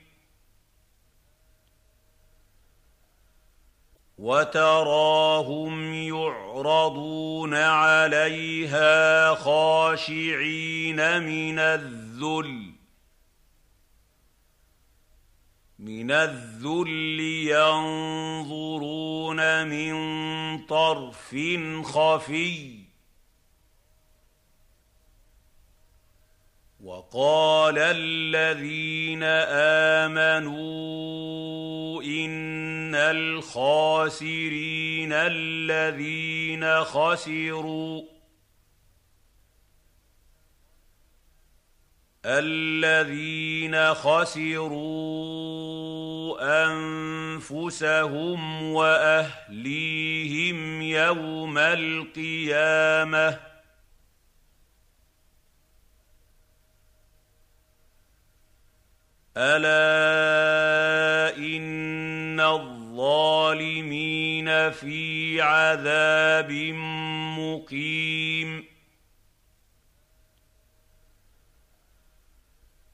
وتراهم يعرضون عليها خاشعين من الذل من الذل ينظرون من طرف خفي. وقال الذين آمنوا إن الخاسرين الذين خسروا الذين خسروا أنفسهم وأهليهم يوم القيامة ألا إن الظالمين في عذاب مقيم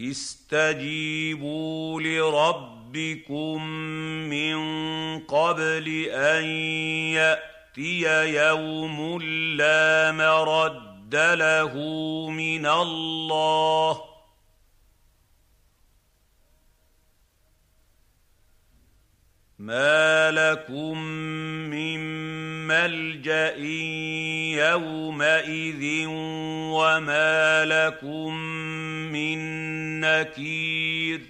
استجيبوا لربكم من قبل أن يأتي يوم لا مرد له من الله ما لكم من ملجا يومئذ وما لكم من نكير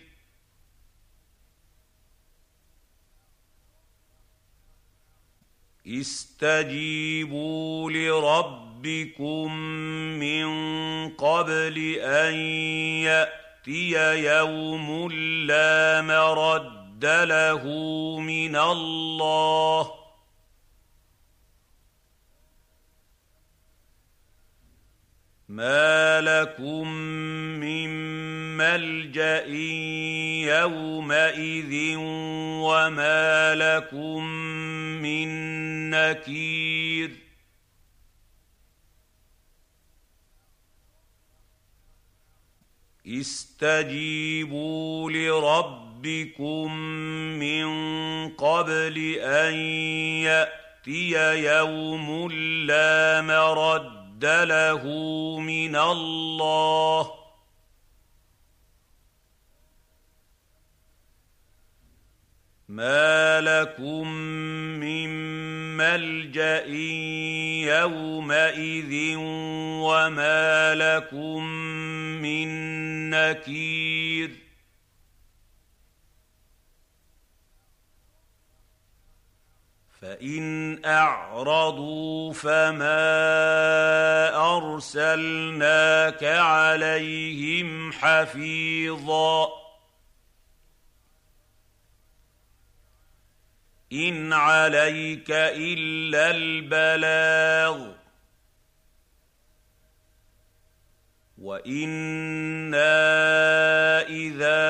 استجيبوا لربكم من قبل أن يأتي يوم لا مرد مرد له من الله ما لكم من ملجا يومئذ وما لكم من نكير استجيبوا لربكم من قبل ان ياتي يوم لا مرد له من الله ما لكم من ملجا يومئذ وما لكم من نكير فإن أعرضوا فما أرسلناك عليهم حفيظا. إن عليك إلا البلاغ. وأنا اذا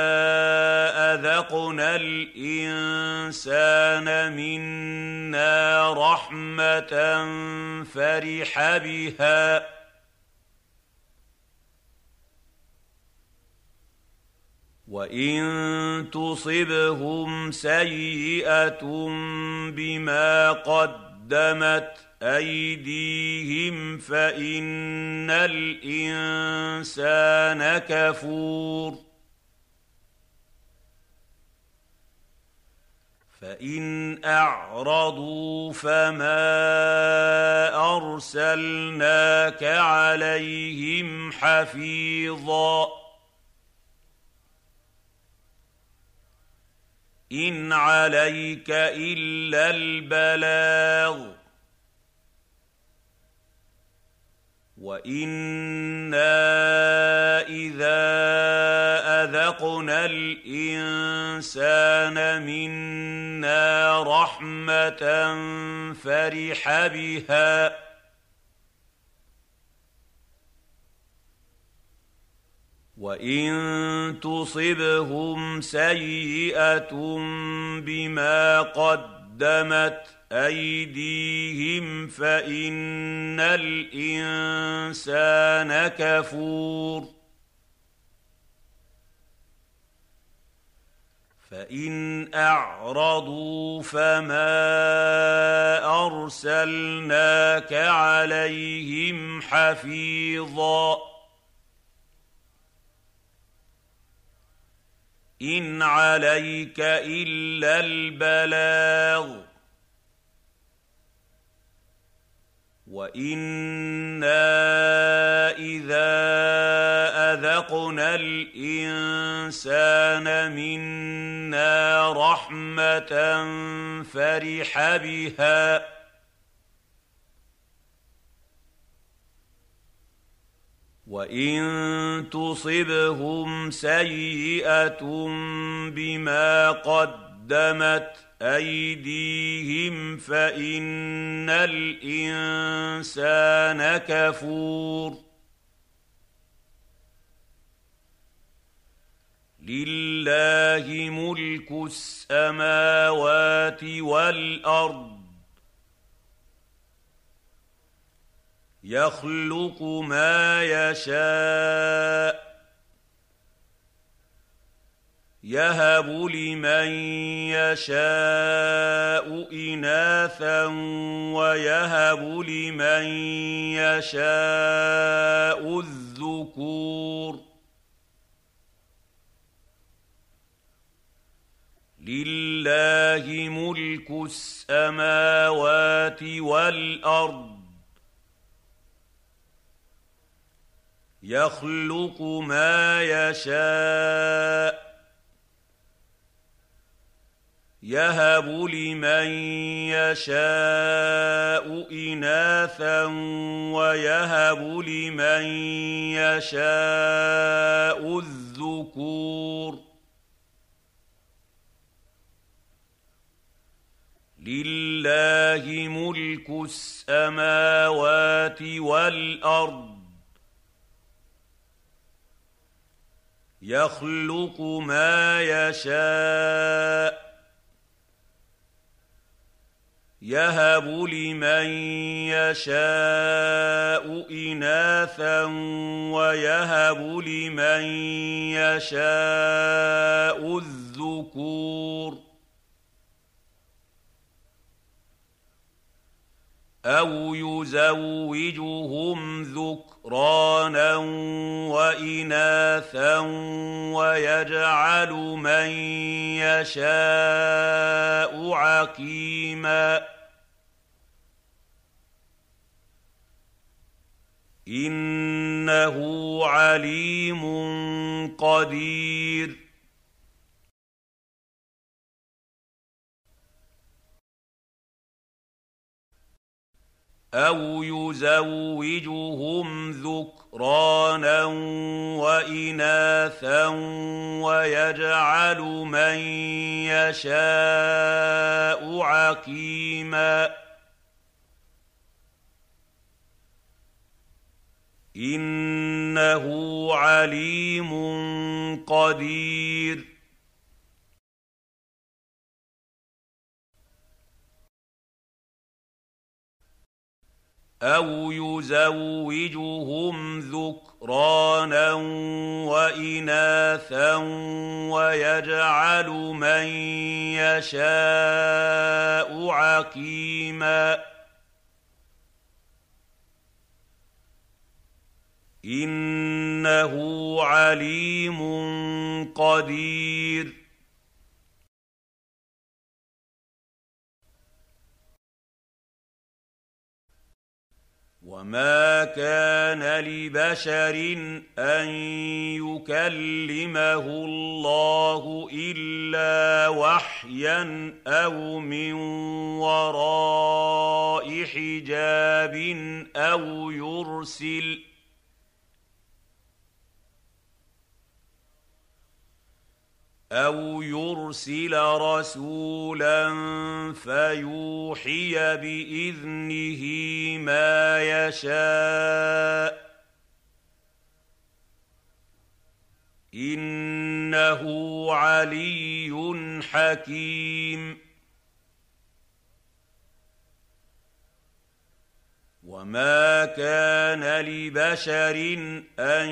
اذقنا الانسان منا رحمه فرح بها وان تصبهم سيئه بما قدمت أيديهم فإن الإنسان كفور. فإن أعرضوا فما أرسلناك عليهم حفيظا. إن عليك إلا البلاغ. وأنا اذا اذقنا الانسان منا رحمه فرح بها وان تصبهم سيئه بما قدمت أيديهم فإن الإنسان كفور. فإن أعرضوا فما أرسلناك عليهم حفيظا. ان عليك الا البلاغ وأنا اذا اذقنا الانسان منا رحمه فرح بها وان تصبهم سيئه بما قدمت ايديهم فان الانسان كفور لله ملك السماوات والارض يخلق ما يشاء يهب لمن يشاء إناثا ويهب لمن يشاء الذكور لله ملك السماوات والأرض يخلق ما يشاء يهب لمن يشاء إناثا ويهب لمن يشاء الذكور لله ملك السماوات والأرض يخلق ما يشاء. يهب لمن يشاء إناثا ويهب لمن يشاء الذكور. أو يزوجهم ذكرانا واناثا ويجعل من يشاء عقيما انه عليم قدير أو يزوجهم ذكرانا واناثا ويجعل من يشاء عقيما انه عليم قدير أو يزوجهم ذكرانا واناثا ويجعل من يشاء عقيما انه عليم قدير وما كان لبشر ان يكلمه الله الا وحيا أو من وراء حجاب أو يرسل أو يرسل رسولا فيوحي باذنه ما يشاء انه علي حكيم وما كان لبشر ان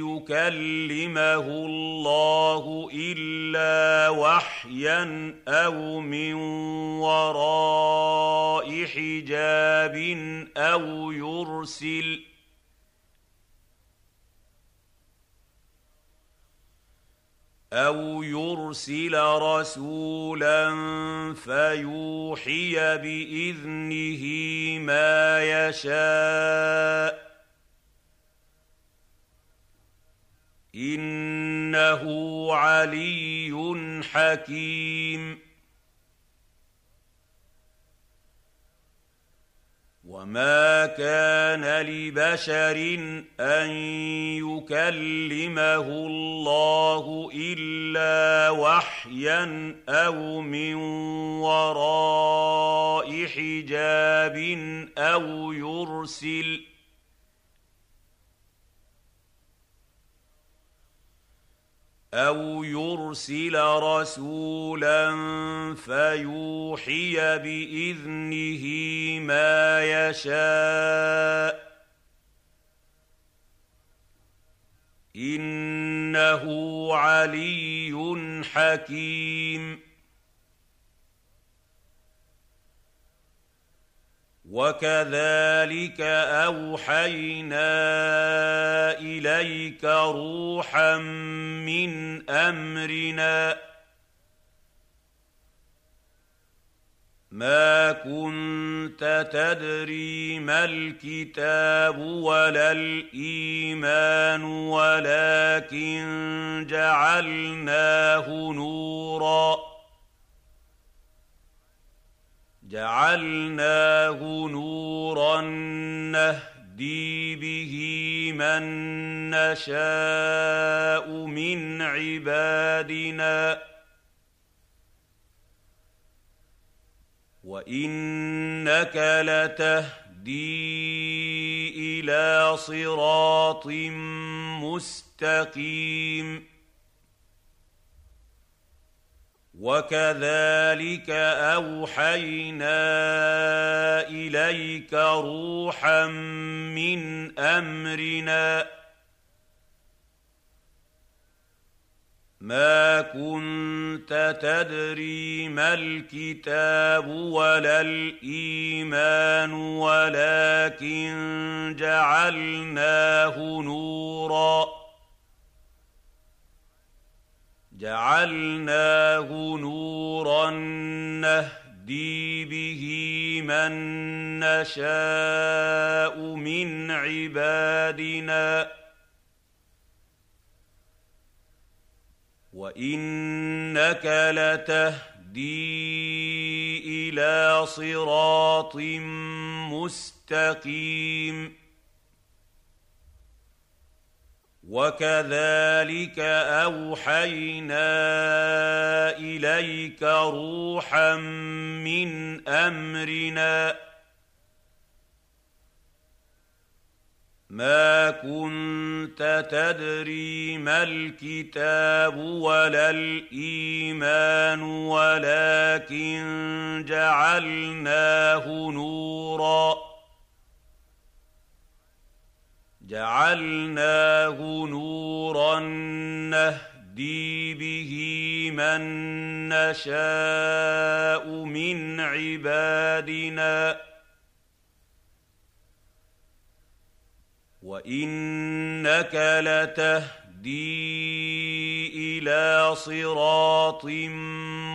يكلمه الله الا وحيا أو من وراء حجاب أو يرسل أو يرسل رسولا فيوحي باذنه ما يشاء انه علي حكيم وما كان لبشر ان يكلمه الله الا وحيا أو من وراء حجاب أو يرسل أو يرسل رسولا فيوحي باذنه ما يشاء انه علي حكيم وكذلك اوحينا اليك روحا من امرنا ما كنت تدري ما الكتاب ولا الايمان ولكن جعلناه نورا جعلناه نورا نهدي به من نشاء من عبادنا. وإنك لتهدي إلى صراط مستقيم. وكذلك اوحينا اليك روحا من امرنا ما كنت تدري ما الكتاب ولا الايمان ولكن جعلناه نورا جعلناه نورا نهدي به من نشاء من عبادنا. وإنك لتهدي إلى صراط مستقيم. وكذلك اوحينا اليك روحا من امرنا ما كنت تدري ما الكتاب ولا الايمان ولكن جعلناه نورا جعلناه نورا نهدي به من نشاء من عبادنا. وإنك لتهدي إلى صراط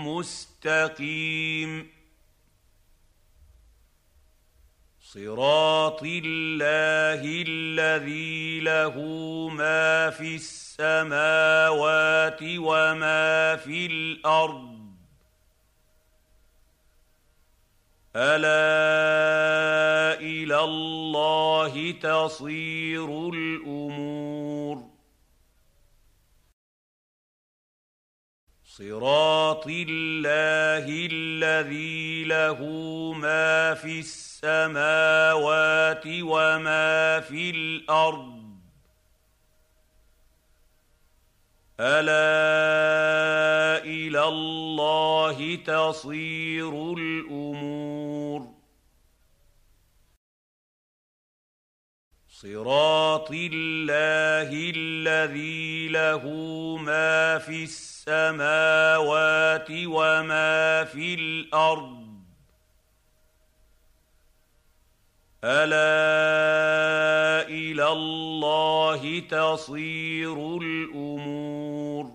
مستقيم. صراط الله الذي له ما في السماوات وما في الأرض. ألا إلى الله تصير الأمور. صراط الله الذي له ما في السماوات وما في الأرض ألا إلى الله تصير الأمور صراط الله الذي له ما في السماوات وما في الأرض ألا إلى الله تصير الأمور